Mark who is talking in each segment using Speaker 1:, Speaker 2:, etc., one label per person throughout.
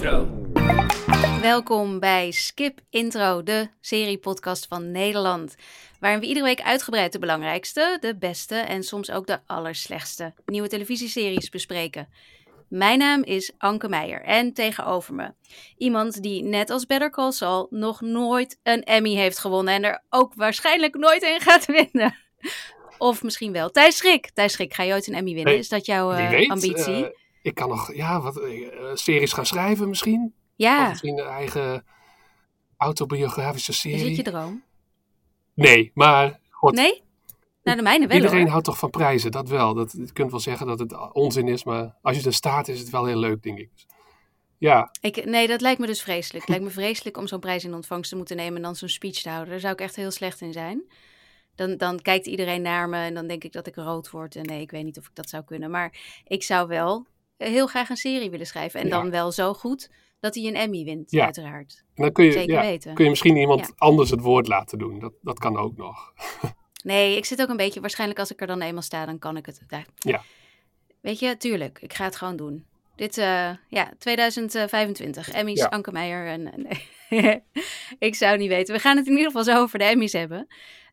Speaker 1: Intro.
Speaker 2: Welkom bij Skip Intro, de seriepodcast van Nederland. Waarin we iedere week uitgebreid de belangrijkste, de beste en soms ook de allerslechtste nieuwe televisieseries bespreken. Mijn naam is Anke Meijer en tegenover me iemand die net als Better Call Saul nog nooit een Emmy heeft gewonnen en er ook waarschijnlijk nooit een gaat winnen. Of misschien wel. Thijs Schrik. Thijs Schrik, ga je ooit een Emmy winnen? Is dat jouw eh, ambitie?
Speaker 3: eh, ik kan nog ja, wat, eh, series gaan schrijven misschien. Of
Speaker 2: ja,
Speaker 3: misschien een eigen autobiografische
Speaker 2: is
Speaker 3: serie.
Speaker 2: het je droom?
Speaker 3: Nee, maar God,
Speaker 2: Nee? Nou, de mijne wel
Speaker 3: iedereen
Speaker 2: hoor.
Speaker 3: houdt toch van prijzen, dat wel. Dat, je kunt wel zeggen dat het onzin is, maar als je er staat is het wel heel leuk, denk ik. Ja,
Speaker 2: Ik, nee, dat lijkt me dus vreselijk. Het lijkt me vreselijk om zo'n prijs in ontvangst te moeten nemen en dan zo'n speech te houden. Daar zou ik echt heel slecht in zijn. Dan, dan kijkt iedereen naar me en dan denk ik dat ik rood word. En nee, ik weet niet of ik dat zou kunnen. Maar ik zou wel heel graag een serie willen schrijven. En
Speaker 3: Ja.
Speaker 2: dan wel zo goed dat hij een Emmy wint,
Speaker 3: Ja.
Speaker 2: uiteraard.
Speaker 3: en dan kun je,
Speaker 2: Zeker
Speaker 3: ja,
Speaker 2: weten.
Speaker 3: kun je misschien iemand anders het woord laten doen. Dat, dat kan ook nog.
Speaker 2: Nee, ik zit ook een beetje... Waarschijnlijk als ik er dan eenmaal sta, dan kan ik het. Ja.
Speaker 3: Ja.
Speaker 2: Weet je, tuurlijk. Ik ga het gewoon doen. Dit, eh, ja, 2025. Emmys,
Speaker 3: Ja.
Speaker 2: Anke Meijer. En, nee. ik zou niet weten. We gaan het in ieder geval zo over de Emmys hebben.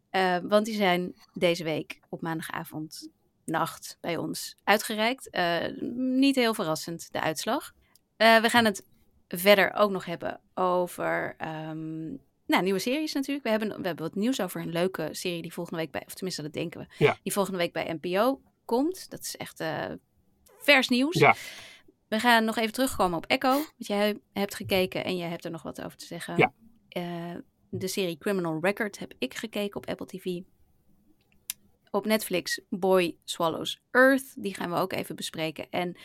Speaker 2: Eh, want die zijn deze week op maandagavond, nacht, bij ons uitgereikt. Eh, niet heel verrassend, de uitslag. Eh, we gaan het verder ook nog hebben over ehm, nou, nieuwe series natuurlijk. We hebben, we hebben wat nieuws over een leuke serie die volgende week bij, of tenminste dat denken we,
Speaker 3: Ja.
Speaker 2: die volgende week bij NPO komt. Dat is echt eh, vers nieuws.
Speaker 3: Ja.
Speaker 2: We gaan nog even terugkomen op Echo, want jij hebt gekeken en jij hebt er nog wat over te zeggen.
Speaker 3: Ja.
Speaker 2: De serie Criminal Record heb ik gekeken op Apple TV. Op Netflix Boy Swallows Earth, die gaan we ook even bespreken. En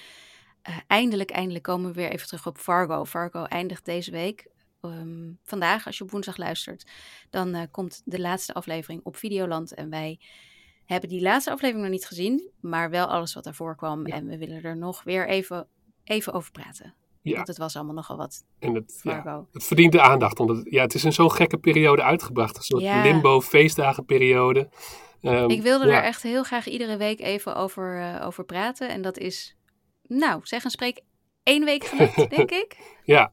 Speaker 2: eh, eindelijk, eindelijk komen we weer even terug op Fargo. Fargo eindigt deze week. Ehm, vandaag, als je op woensdag luistert, dan eh, komt de laatste aflevering op Videoland. En wij hebben die laatste aflevering nog niet gezien, maar wel alles wat daarvoor kwam.
Speaker 3: Ja.
Speaker 2: En we willen er nog weer even, even over praten.
Speaker 3: Ja.
Speaker 2: Want het was allemaal nogal wat,
Speaker 3: En het, ja, het verdient de aandacht. Omdat het, ja, het is in zo'n gekke periode uitgebracht. Een soort
Speaker 2: Ja.
Speaker 3: limbo feestdagenperiode. Ehm,
Speaker 2: Ik wilde er echt heel graag iedere week even over, eh, over praten. En dat is, nou, zeg en spreek, één week gelukt, denk ik.
Speaker 3: Ja,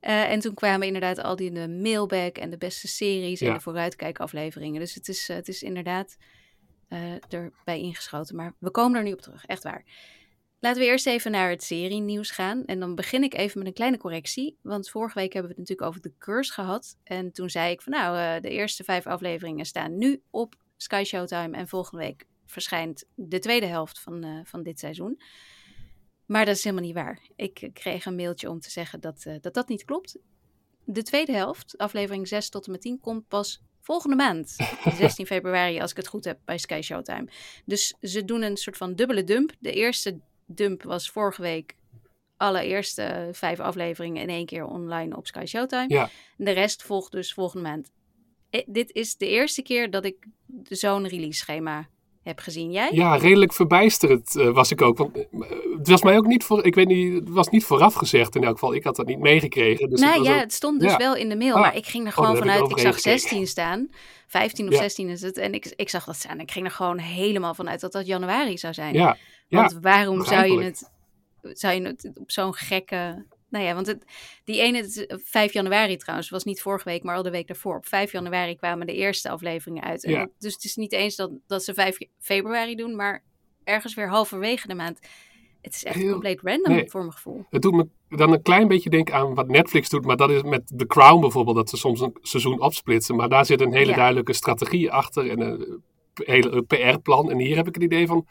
Speaker 2: Eh, en toen kwamen inderdaad al die de mailback en de beste series en de vooruitkijkafleveringen. Dus het is, eh, het is inderdaad erbij ingeschoten. Maar we komen er nu op terug, echt waar. Laten we eerst even naar het serie-nieuws gaan. En dan begin ik even met een kleine correctie. Want vorige week hebben we het natuurlijk over The Curse gehad. En toen zei ik van nou, eh, de eerste vijf afleveringen staan nu op Sky Showtime. En volgende week verschijnt de tweede helft van, eh, van dit seizoen. Maar dat is helemaal niet waar. Ik kreeg een mailtje om te zeggen dat eh, dat, dat niet klopt. De tweede helft, aflevering 6 tot en met 10, komt pas volgende maand. 16 februari, als ik het goed heb, bij Sky Showtime. Dus ze doen een soort van dubbele dump. De eerste dump was vorige week. Alle eerste vijf afleveringen in één keer online op Sky Showtime.
Speaker 3: Ja.
Speaker 2: De rest volgt dus volgende maand. Eh, dit is de eerste keer dat ik zo'n release schema heb gezien. Jij?
Speaker 3: Ja, redelijk verbijsterend eh, was ik ook. Want eh, het was mij ook niet voor, ik weet niet, het was niet vooraf gezegd in elk geval. Ik had dat niet meegekregen. Dus
Speaker 2: nou ja,
Speaker 3: ook-
Speaker 2: het stond dus
Speaker 3: ja.
Speaker 2: wel in de mail,
Speaker 3: Ah.
Speaker 2: maar ik ging er
Speaker 3: Oh,
Speaker 2: gewoon
Speaker 3: ik
Speaker 2: vanuit. Ik zag
Speaker 3: overheen
Speaker 2: 16 staan, 15 of
Speaker 3: Ja.
Speaker 2: 16 is het. En ik, ik zag dat staan. Ik ging er gewoon helemaal vanuit dat dat januari zou zijn.
Speaker 3: ja,
Speaker 2: want waarom zou je, het, zou je het op zo'n gekke... Nou ja, want het, die ene, het is 5 januari trouwens, was niet vorige week, maar al de week daarvoor. Op 5 januari kwamen de eerste afleveringen uit. En
Speaker 3: Ja.
Speaker 2: dat- dus het is niet eens dat, dat ze 5 februari doen, maar ergens weer halverwege de maand. Het is echt
Speaker 3: Heel-
Speaker 2: compleet random
Speaker 3: nee.
Speaker 2: voor mijn gevoel.
Speaker 3: Het doet me dan een klein beetje denken aan wat Netflix doet. Maar dat is met The Crown bijvoorbeeld, dat ze soms een seizoen opsplitsen. Maar daar zit een hele
Speaker 2: Ja.
Speaker 3: duidelijke strategie achter en een hele PR-plan. En hier heb ik het idee van,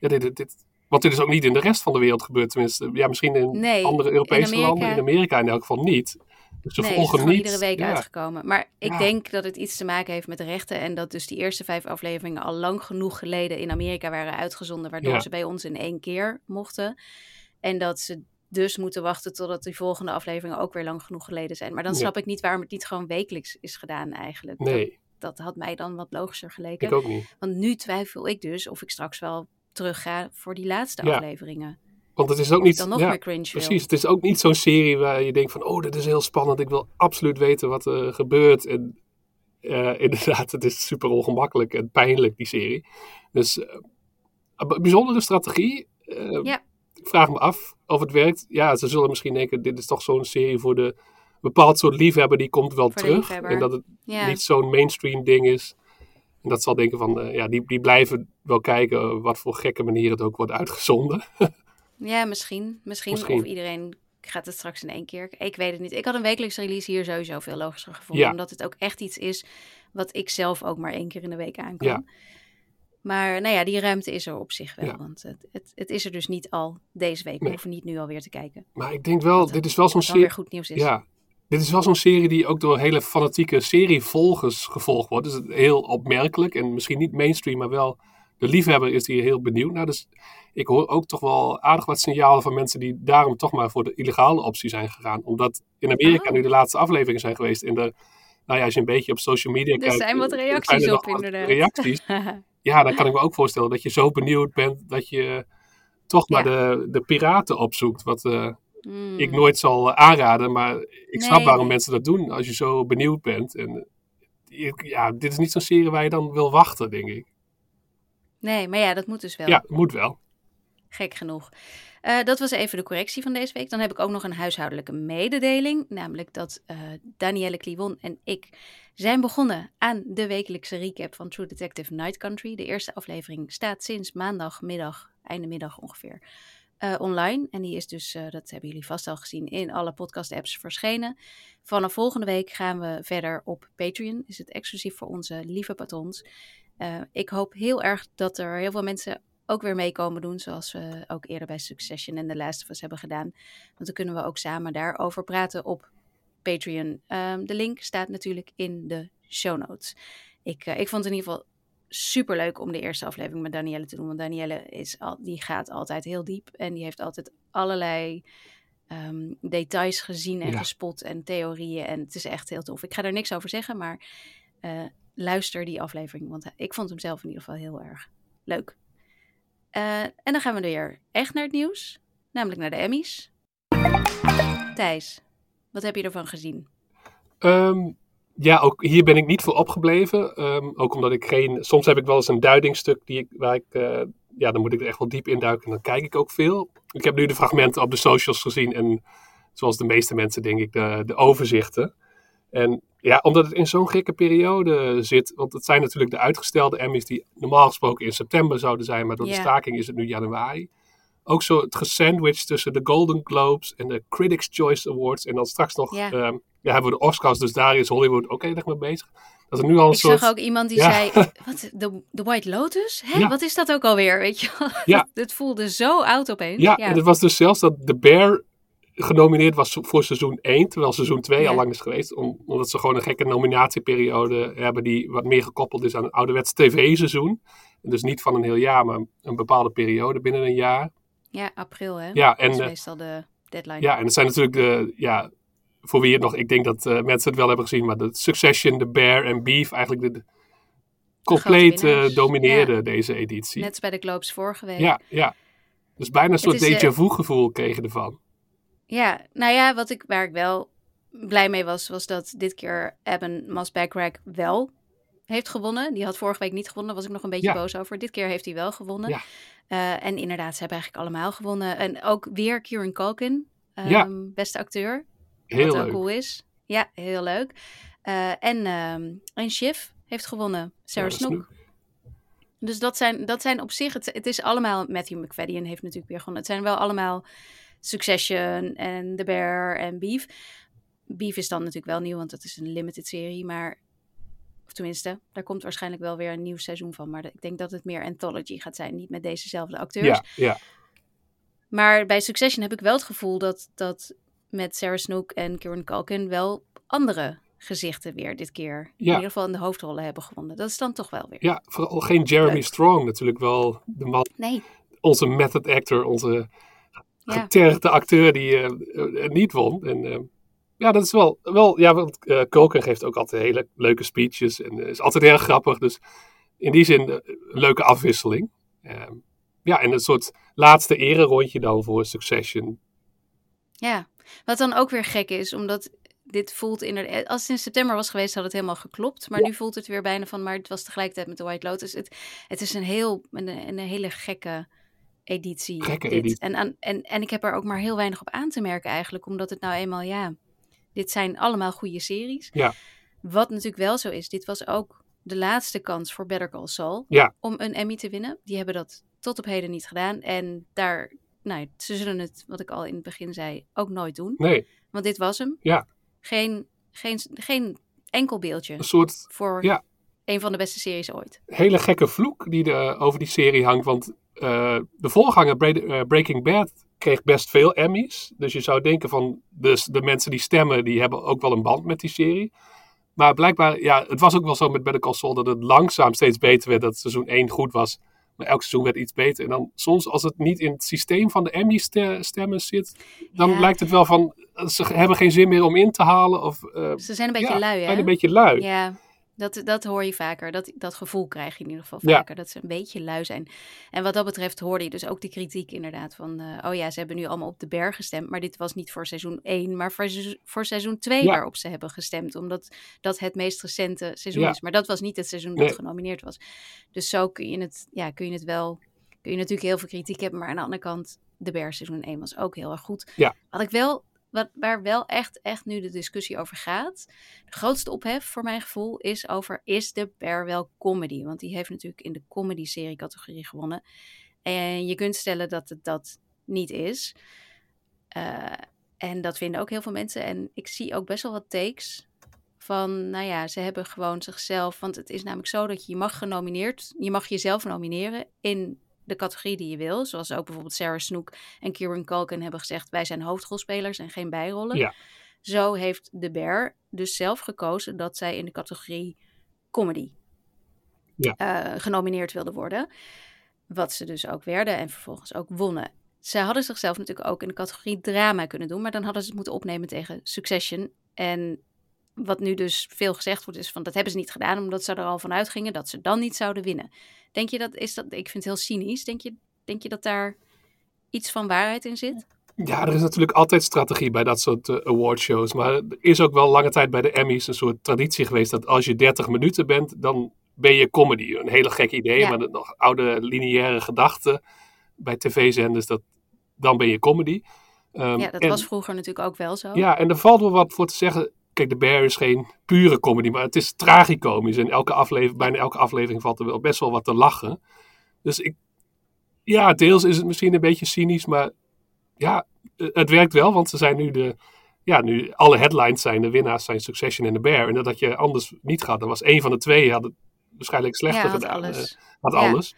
Speaker 3: ja, dit, dit, dit- want dit is ook niet in de rest van de wereld gebeurd. Tenminste, ja, misschien in
Speaker 2: Nee,
Speaker 3: andere Europese landen. In Amerika in elk geval niet. Dus ze
Speaker 2: nee, het is
Speaker 3: niet.
Speaker 2: iedere week
Speaker 3: ja,
Speaker 2: uitgekomen. Maar ik
Speaker 3: Ja.
Speaker 2: denk dat het iets te maken heeft met de rechten. En dat dus die eerste vijf afleveringen al lang genoeg geleden in Amerika waren uitgezonden. Waardoor
Speaker 3: Ja.
Speaker 2: ze bij ons in één keer mochten. En dat ze dus moeten wachten totdat die volgende afleveringen ook weer lang genoeg geleden zijn. Maar dan snap ik niet waarom het niet gewoon wekelijks is gedaan eigenlijk.
Speaker 3: Nee,
Speaker 2: Dat, dat had mij dan wat logischer geleken.
Speaker 3: ik ook niet.
Speaker 2: Want nu twijfel ik dus of ik straks wel terug ga voor die laatste
Speaker 3: Ja.
Speaker 2: afleveringen.
Speaker 3: Want het is ook niet...
Speaker 2: dan nog
Speaker 3: ja,
Speaker 2: meer cringe wil.
Speaker 3: Precies, het is ook niet zo'n serie waar je denkt van, oh, dit is heel spannend, ik wil absoluut weten wat er gebeurt. En eh, inderdaad, het is super ongemakkelijk en pijnlijk, die serie. Dus eh, een bijzondere strategie. Eh,
Speaker 2: Ja.
Speaker 3: ik vraag me af of het werkt. Ja, ze zullen misschien denken, dit is toch zo'n serie voor de bepaald soort liefhebber, die komt wel
Speaker 2: Voor
Speaker 3: terug. En dat het
Speaker 2: Ja.
Speaker 3: niet zo'n mainstream ding is. En dat zal denken van, eh, ja, die, die blijven wel kijken wat voor gekke manier het ook wordt uitgezonden.
Speaker 2: Ja, misschien. misschien.
Speaker 3: Misschien.
Speaker 2: Of iedereen gaat het straks in één keer. Ik weet het niet. Ik had een wekelijkse release hier sowieso veel logischer gevonden.
Speaker 3: Ja.
Speaker 2: Omdat het ook echt iets is wat ik zelf ook maar één keer in de week aan kan.
Speaker 3: Ja.
Speaker 2: Maar nou ja, die ruimte is er op zich wel.
Speaker 3: Ja.
Speaker 2: Want het, het, het is er dus niet al deze week. We
Speaker 3: Nee.
Speaker 2: hoeven niet nu alweer te kijken.
Speaker 3: Maar ik denk wel, dit is wel zo'n serie.
Speaker 2: goed nieuws is.
Speaker 3: Ja, dit is wel zo'n serie die ook door hele fanatieke serievolgers gevolgd wordt. Dus heel opmerkelijk en misschien niet mainstream, maar wel de liefhebber is hier heel benieuwd naar. Dus ik hoor ook toch wel aardig wat signalen van mensen die daarom toch maar voor de illegale optie zijn gegaan. Omdat in Amerika
Speaker 2: Oh.
Speaker 3: nu de laatste afleveringen zijn geweest. En de, nou ja, als je een beetje op social media
Speaker 2: Er
Speaker 3: kijkt.
Speaker 2: zijn wat reacties
Speaker 3: er
Speaker 2: op, inderdaad.
Speaker 3: Reacties. Ja, dan kan ik me ook voorstellen dat je zo benieuwd bent dat je toch maar de, de piraten opzoekt. Wat eh,
Speaker 2: Hmm.
Speaker 3: ik nooit zal eh, aanraden, maar ik snap waarom mensen dat doen als je zo benieuwd bent. En eh, ja, dit is niet zo'n serie waar je dan wil wachten, denk ik.
Speaker 2: Nee, maar ja, dat moet dus wel.
Speaker 3: Ja, moet wel.
Speaker 2: Gek genoeg. Eh, dat was even de correctie van deze week. Dan heb ik ook nog een huishoudelijke mededeling. Namelijk dat eh Danielle Kliwon en ik zijn begonnen aan de wekelijkse recap van True Detective Night Country. De eerste aflevering staat sinds maandagmiddag, einde middag ongeveer, eh, online. En die is dus, eh, dat hebben jullie vast al gezien, in alle podcast-apps verschenen. Vanaf volgende week gaan we verder op Patreon. Is het exclusief voor onze lieve patrons. Eh, ik hoop heel erg dat er heel veel mensen ook weer meekomen doen, zoals we ook eerder bij Succession en The Last of Us hebben gedaan. Want dan kunnen we ook samen daarover praten op Patreon. Ehm, de link staat natuurlijk in de show notes. Ik, ik vond het in ieder geval super leuk om de eerste aflevering met Danielle te doen. Want Danielle is al, die gaat altijd heel diep en die heeft altijd allerlei ehm, details gezien en
Speaker 3: Ja.
Speaker 2: gespot en theorieën. En het is echt heel tof. Ik ga er niks over zeggen, maar eh, luister die aflevering. Want ik vond hem zelf in ieder geval heel erg leuk. Eh, en dan gaan we weer echt naar het nieuws. Namelijk naar de Emmys. Thijs, wat heb je ervan gezien?
Speaker 3: Ehm, ja, ook hier ben ik niet voor opgebleven. Ehm, ook omdat ik geen. Soms heb ik wel eens een duidingstuk die ik, waar ik. eh, ja, dan moet ik er echt wel diep induiken en dan kijk ik ook veel. Ik heb nu de fragmenten op de socials gezien en zoals de meeste mensen denk ik de, de overzichten. En ja, omdat het in zo'n gekke periode zit, want het zijn natuurlijk de uitgestelde Emmys die normaal gesproken in september zouden zijn, maar door de staking is het nu januari. Ook zo het gesandwiched tussen de Golden Globes en de Critics' Choice Awards. En dan straks nog
Speaker 2: Ja.
Speaker 3: ja, hebben we de Oscars, dus daar is Hollywood ook heel erg mee bezig. Dat is nu al een
Speaker 2: Ik
Speaker 3: soort...
Speaker 2: zag ook iemand die
Speaker 3: Ja.
Speaker 2: zei, wat, de, de White Lotus? Hè?
Speaker 3: Ja.
Speaker 2: Wat is dat ook alweer, weet je?
Speaker 3: Ja.
Speaker 2: Het voelde zo oud opeens.
Speaker 3: Ja, en het was dus zelfs dat The Bear genomineerd was voor seizoen 1, terwijl seizoen 2
Speaker 2: Ja.
Speaker 3: al lang is geweest. Om- omdat ze gewoon een gekke nominatieperiode hebben die wat meer gekoppeld is aan een ouderwets tv-seizoen. En dus niet van een heel jaar, maar een bepaalde periode binnen een jaar.
Speaker 2: Ja, april hè?
Speaker 3: Ja,
Speaker 2: dat
Speaker 3: en,
Speaker 2: is
Speaker 3: eh,
Speaker 2: meestal de deadline.
Speaker 3: ja, en het zijn natuurlijk de, ja, voor wie het nog, ik denk dat eh, mensen het wel hebben gezien, maar de Succession, The Bear en Beef eigenlijk de, de compleet eh, domineerden deze editie.
Speaker 2: Net als bij de Globes vorige week.
Speaker 3: Ja, ja. Dus bijna een soort déjà vu gevoel kreeg je ervan.
Speaker 2: Ja, nou ja, wat ik, waar ik wel blij mee was, was dat dit keer Eben Masbackrack wel heeft gewonnen. Die had vorige week niet gewonnen, daar was ik nog een beetje
Speaker 3: Ja.
Speaker 2: boos over. Dit keer heeft hij wel gewonnen.
Speaker 3: Ja.
Speaker 2: Eh, en inderdaad, ze hebben eigenlijk allemaal gewonnen. En ook weer Kieran Culkin, ehm,
Speaker 3: Ja.
Speaker 2: beste acteur.
Speaker 3: Heel
Speaker 2: wat ook
Speaker 3: leuk.
Speaker 2: cool is. Ja, heel leuk. Eh, en, ehm en heeft gewonnen, Sarah Snook. Dus dat zijn, dat zijn op zich, het, het is allemaal, Matthew McFadden heeft natuurlijk weer gewonnen. Het zijn wel allemaal Succession en The Bear en Beef. Beef is dan natuurlijk wel nieuw, want dat is een limited serie. Maar, of tenminste, daar komt waarschijnlijk wel weer een nieuw seizoen van. Maar ik denk dat het meer anthology gaat zijn, niet met dezezelfde acteurs.
Speaker 3: Ja, ja.
Speaker 2: Maar bij Succession heb ik wel het gevoel dat, dat met Sarah Snook en Kieran Culkin wel andere gezichten weer dit keer. In
Speaker 3: Ja.
Speaker 2: ieder geval in de hoofdrollen hebben gewonnen. Dat is dan toch wel weer.
Speaker 3: ja, vooral geen Jeremy
Speaker 2: Leuk.
Speaker 3: Strong natuurlijk wel. De man,
Speaker 2: Nee,
Speaker 3: onze method actor, onze getergde acteur die eh, eh, niet won. En eh, ja, dat is wel, wel ja, want uh, Culkin geeft ook altijd hele leuke speeches en eh, is altijd heel grappig. Dus in die zin eh, een leuke afwisseling. Ehm, ja, en een soort laatste ererondje dan voor Succession.
Speaker 2: Ja, wat dan ook weer gek is, omdat dit voelt inderdaad... Als het in september was geweest, had het helemaal geklopt. Maar nu voelt het weer bijna van, maar het was tegelijkertijd met de White Lotus. Het, het is een, heel, een, een hele gekke editie.
Speaker 3: Gekke
Speaker 2: dit.
Speaker 3: editie.
Speaker 2: En, en, en ik heb er ook maar heel weinig op aan te merken eigenlijk, omdat het nou eenmaal, ja, dit zijn allemaal goede series.
Speaker 3: Ja.
Speaker 2: Wat natuurlijk wel zo is, dit was ook de laatste kans voor Better Call Saul
Speaker 3: Ja.
Speaker 2: om een Emmy te winnen. Die hebben dat tot op heden niet gedaan. En daar, nou, ze zullen het, wat ik al in het begin zei, ook nooit doen.
Speaker 3: Nee,
Speaker 2: Want dit was hem.
Speaker 3: Ja.
Speaker 2: Geen, geen, geen enkel beeldje
Speaker 3: een soort
Speaker 2: voor
Speaker 3: Ja.
Speaker 2: een van de beste series ooit.
Speaker 3: hele gekke vloek die er over die serie hangt. Want eh, de voorganger eh, Breaking Bad kreeg best veel Emmys. Dus je zou denken van dus de mensen die stemmen, die hebben ook wel een band met die serie. Maar blijkbaar, ja, het was ook wel zo met Better Call Saul dat het langzaam steeds beter werd. Dat seizoen 1 goed was, maar elk seizoen werd iets beter. En dan soms als het niet in het systeem van de Emmy-stemmen zit, dan
Speaker 2: Ja.
Speaker 3: lijkt het wel van, ze hebben geen zin meer om in te halen. Of eh,
Speaker 2: Ze zijn een beetje
Speaker 3: ja,
Speaker 2: lui, hè?
Speaker 3: zijn een beetje lui.
Speaker 2: Ja, dat, dat hoor je vaker. Dat, dat gevoel krijg je in ieder geval
Speaker 3: Ja.
Speaker 2: vaker. Dat ze een beetje lui zijn. En wat dat betreft hoorde je dus ook de kritiek inderdaad. Van, eh, oh ja, ze hebben nu allemaal op de berg gestemd. Maar dit was niet voor seizoen 1, maar voor, seizoen- voor seizoen 2
Speaker 3: Ja.
Speaker 2: waarop ze hebben gestemd. Omdat dat het meest recente seizoen
Speaker 3: Ja.
Speaker 2: is. Maar dat was niet het seizoen
Speaker 3: Nee.
Speaker 2: dat genomineerd was. Dus zo kun je het, ja, kun je het wel... Kun je natuurlijk heel veel kritiek hebben. Maar aan de andere kant, de berg seizoen 1 was ook heel erg goed. Wat ik wel wat, waar wel echt, echt nu de discussie over gaat. De grootste ophef voor mijn gevoel is over: is de Bear wel comedy? Want die heeft natuurlijk in de comedy-serie categorie gewonnen. En je kunt stellen dat het dat niet is. Eh, en dat vinden ook heel veel mensen. En ik zie ook best wel wat takes van, nou ja, ze hebben gewoon zichzelf. Want het is namelijk zo dat je mag genomineerd, je mag jezelf nomineren in de categorie die je wil. Zoals ook bijvoorbeeld Sarah Snook en Kieran Culkin hebben gezegd: wij zijn hoofdrolspelers en geen bijrollen.
Speaker 3: Ja.
Speaker 2: Zo heeft de Bear dus zelf gekozen dat zij in de categorie comedy
Speaker 3: Ja.
Speaker 2: eh, genomineerd wilden worden. Wat ze dus ook werden en vervolgens ook wonnen. Ze hadden zichzelf natuurlijk ook in de categorie drama kunnen doen, maar dan hadden ze het moeten opnemen tegen Succession. En wat nu dus veel gezegd wordt, is van dat hebben ze niet gedaan, omdat ze er al van uitgingen dat ze dan niet zouden winnen. Denk je dat, is dat, ik vind het heel cynisch, denk je, denk je dat daar iets van waarheid in zit?
Speaker 3: Ja, er is natuurlijk altijd strategie bij dat soort eh, awardshows. Maar er is ook wel lange tijd bij de Emmys een soort traditie geweest dat als je 30 minuten bent, dan ben je comedy. Een hele gek idee,
Speaker 2: Ja.
Speaker 3: maar dat nog oude lineaire gedachte bij tv-zenders, dat dan ben je comedy. Ehm,
Speaker 2: Ja, dat
Speaker 3: en-
Speaker 2: was vroeger natuurlijk ook wel zo.
Speaker 3: Ja, en er valt wel wat voor te zeggen. Kijk, The Bear is geen pure comedy, maar het is tragicomisch. En elke aflevering, bijna elke aflevering valt er wel best wel wat te lachen. Dus ik, ja, deels is het misschien een beetje cynisch, maar ja, eh, het werkt wel, want ze zijn nu de, ja, nu alle headlines zijn, de winnaars zijn Succession en The Bear. En dat had je anders niet gehad. Er was één van de twee, had het waarschijnlijk slechter
Speaker 2: ja, had
Speaker 3: gedaan.
Speaker 2: alles.
Speaker 3: eh,
Speaker 2: Ja.
Speaker 3: alles.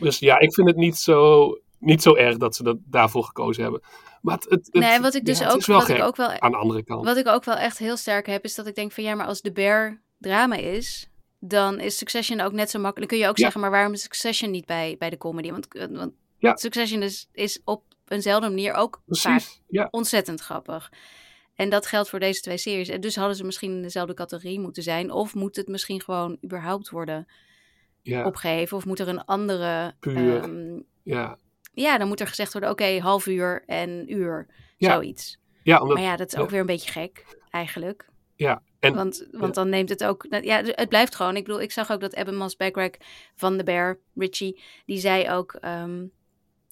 Speaker 3: Dus ja, ik vind het niet zo, niet zo erg dat ze dat daarvoor gekozen hebben. Maar het, het,
Speaker 2: nee, wat ik dus
Speaker 3: ja,
Speaker 2: ook, wat
Speaker 3: gek
Speaker 2: ik ook wel
Speaker 3: aan de andere kant.
Speaker 2: Wat ik ook wel echt heel sterk heb, is dat ik denk van ja, maar als de Bear drama is, dan is Succession ook net zo makkelijk. Dan kun je ook
Speaker 3: Ja.
Speaker 2: zeggen, maar waarom is Succession niet bij, bij de comedy? Want, eh, want
Speaker 3: Ja.
Speaker 2: Succession is, is op eenzelfde manier ook vaak
Speaker 3: Precies, ja.
Speaker 2: ontzettend grappig. En dat geldt voor deze twee series. En dus hadden ze misschien in dezelfde categorie moeten zijn. Of moet het misschien gewoon überhaupt worden
Speaker 3: ja.
Speaker 2: opgeheven? Of moet er een andere...
Speaker 3: Puur.
Speaker 2: ehm,
Speaker 3: Ja,
Speaker 2: ja, dan moet er gezegd worden, oké, half uur en uur.
Speaker 3: Ja.
Speaker 2: Zoiets.
Speaker 3: ja, omdat,
Speaker 2: Maar ja, dat is ook weer een beetje gek, eigenlijk.
Speaker 3: ja. En,
Speaker 2: Want, want dan neemt het ook. nou, Ja, het blijft gewoon. Ik bedoel, ik zag ook dat Eben Masbackrack van de Bear, Richie, die zei ook ehm,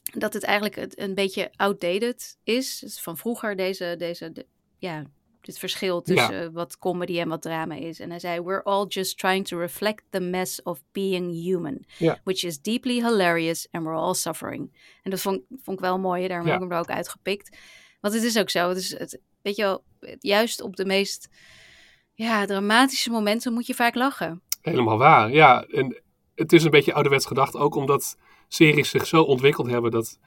Speaker 2: dat het eigenlijk een beetje outdated is. Dus van vroeger deze, deze de- ja, dit verschil tussen wat comedy en wat drama is. En hij zei: We're all just trying to reflect the mess of being human,
Speaker 3: Ja.
Speaker 2: which is deeply hilarious and we're all suffering. En dat vond, vond ik wel mooi. Daarom heb ik hem er ook uitgepikt. Want het is ook zo. Het is het, weet je wel, juist op de meest ja, dramatische momenten moet je vaak lachen.
Speaker 3: helemaal waar. Ja, en het is een beetje ouderwets gedacht, ook omdat series zich zo ontwikkeld hebben dat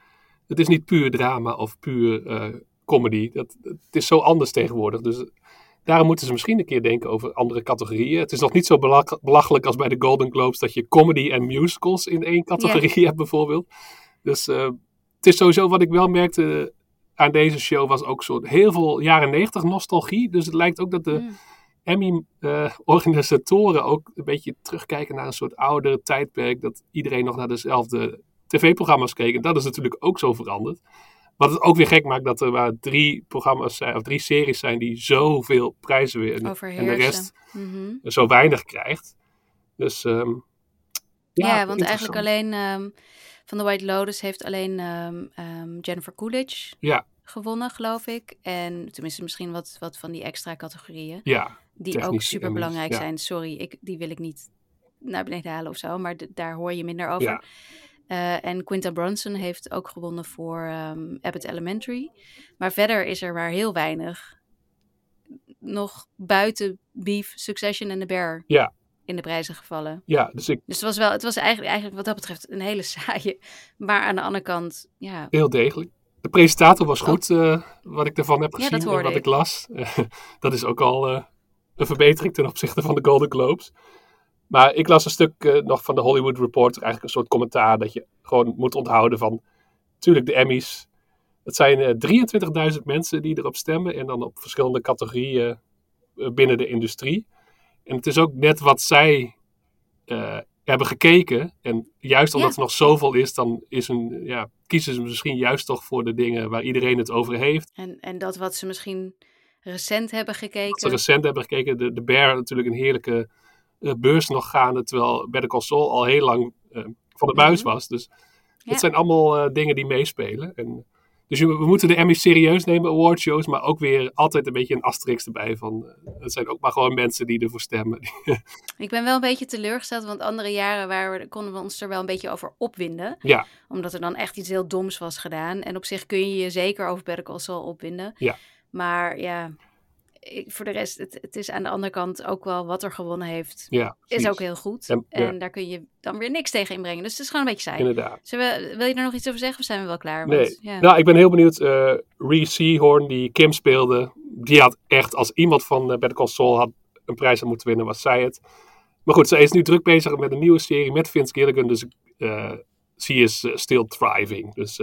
Speaker 3: het is niet puur drama of puur eh, comedy. Dat, het is zo anders tegenwoordig. Dus daarom moeten ze misschien een keer denken over andere categorieën. Het is nog niet zo belach- belachelijk als bij de Golden Globes dat je comedy en musicals in één categorie hebt bijvoorbeeld. Dus eh, het is sowieso wat ik wel merkte aan deze show was ook zo heel veel jaren negentig nostalgie. Dus het lijkt ook dat de
Speaker 2: Mm.
Speaker 3: Emmy-organisatoren ook een beetje terugkijken naar een soort oudere tijdperk. Dat iedereen nog naar dezelfde tv-programma's keek. En dat is natuurlijk ook zo veranderd. Wat het ook weer gek maakt dat er maar drie programma's zijn, of drie series zijn die zoveel prijzen winnen. En de rest
Speaker 2: Mhm.
Speaker 3: zo weinig krijgt. Dus ehm,
Speaker 2: Ja,
Speaker 3: ja,
Speaker 2: want eigenlijk alleen. ehm, Van The White Lotus heeft alleen ehm, Jennifer Coolidge
Speaker 3: Ja,
Speaker 2: gewonnen, geloof ik. En tenminste misschien wat, wat van die extra categorieën.
Speaker 3: ja,
Speaker 2: Die ook super belangrijk zijn. Sorry, ik, die wil ik niet naar beneden halen of zo. Maar daar hoor je minder over. Eh, en Quinta Brunson heeft ook gewonnen voor ehm, Abbott Elementary. Maar verder is er maar heel weinig nog buiten Beef, Succession en The Bear
Speaker 3: Ja.
Speaker 2: in de prijzen gevallen.
Speaker 3: ja. Dus ik,
Speaker 2: Dus het was wel, het was eigenlijk, eigenlijk wat dat betreft een hele saaie. Maar aan de andere kant, ja,
Speaker 3: heel degelijk. De presentator was goed, eh, wat ik ervan heb gezien en wat ik,
Speaker 2: ik.
Speaker 3: las. dat is ook al eh, een verbetering ten opzichte van de Golden Globes. Maar ik las een stuk eh, nog van de Hollywood Reporter, eigenlijk een soort commentaar dat je gewoon moet onthouden van, natuurlijk de Emmys. Het zijn eh 23.000 mensen die erop stemmen en dan op verschillende categorieën eh, binnen de industrie. En het is ook net wat zij hebben gekeken. En juist omdat
Speaker 2: Ja.
Speaker 3: er nog zoveel is, dan is een, ja, kiezen ze misschien juist toch voor de dingen waar iedereen het over heeft.
Speaker 2: en, en dat wat ze misschien recent hebben
Speaker 3: Als ze
Speaker 2: gekeken.
Speaker 3: recent hebben gekeken, de, de Bear natuurlijk een heerlijke beurs nog gaande, terwijl Better Call Saul al heel lang eh, van de buis
Speaker 2: Mhm.
Speaker 3: was. Dus
Speaker 2: Ja.
Speaker 3: het zijn allemaal eh, dingen die meespelen. En, dus we moeten de Emmys serieus nemen, awardshows, maar ook weer altijd een beetje een asterix erbij van, eh, het zijn ook maar gewoon mensen die ervoor stemmen.
Speaker 2: Ik ben wel een beetje teleurgesteld, want andere jaren waren we, konden we ons er wel een beetje over opwinden.
Speaker 3: Ja.
Speaker 2: Omdat er dan echt iets heel doms was gedaan. En op zich kun je je zeker over Better Call Saul opwinden.
Speaker 3: Ja.
Speaker 2: Maar ja, ik, voor de rest, het, het is aan de andere kant ook wel wat er gewonnen heeft.
Speaker 3: ja,
Speaker 2: Is ook heel goed.
Speaker 3: En-
Speaker 2: En,
Speaker 3: ja.
Speaker 2: daar kun je dan weer niks tegen inbrengen. Dus het is gewoon een beetje saai.
Speaker 3: Inderdaad.
Speaker 2: We, wil je er nog iets over zeggen of zijn we wel klaar?
Speaker 3: Nee.
Speaker 2: Ja.
Speaker 3: Nou, ik ben heel benieuwd. eh Reese Seahorn, die Kim speelde, die had echt, als iemand van Better Call Saul had een prijs had moeten winnen, was zij het. Maar goed, zij is nu druk bezig met een nieuwe serie met Vince Gilligan, dus eh she is eh, still thriving. Dus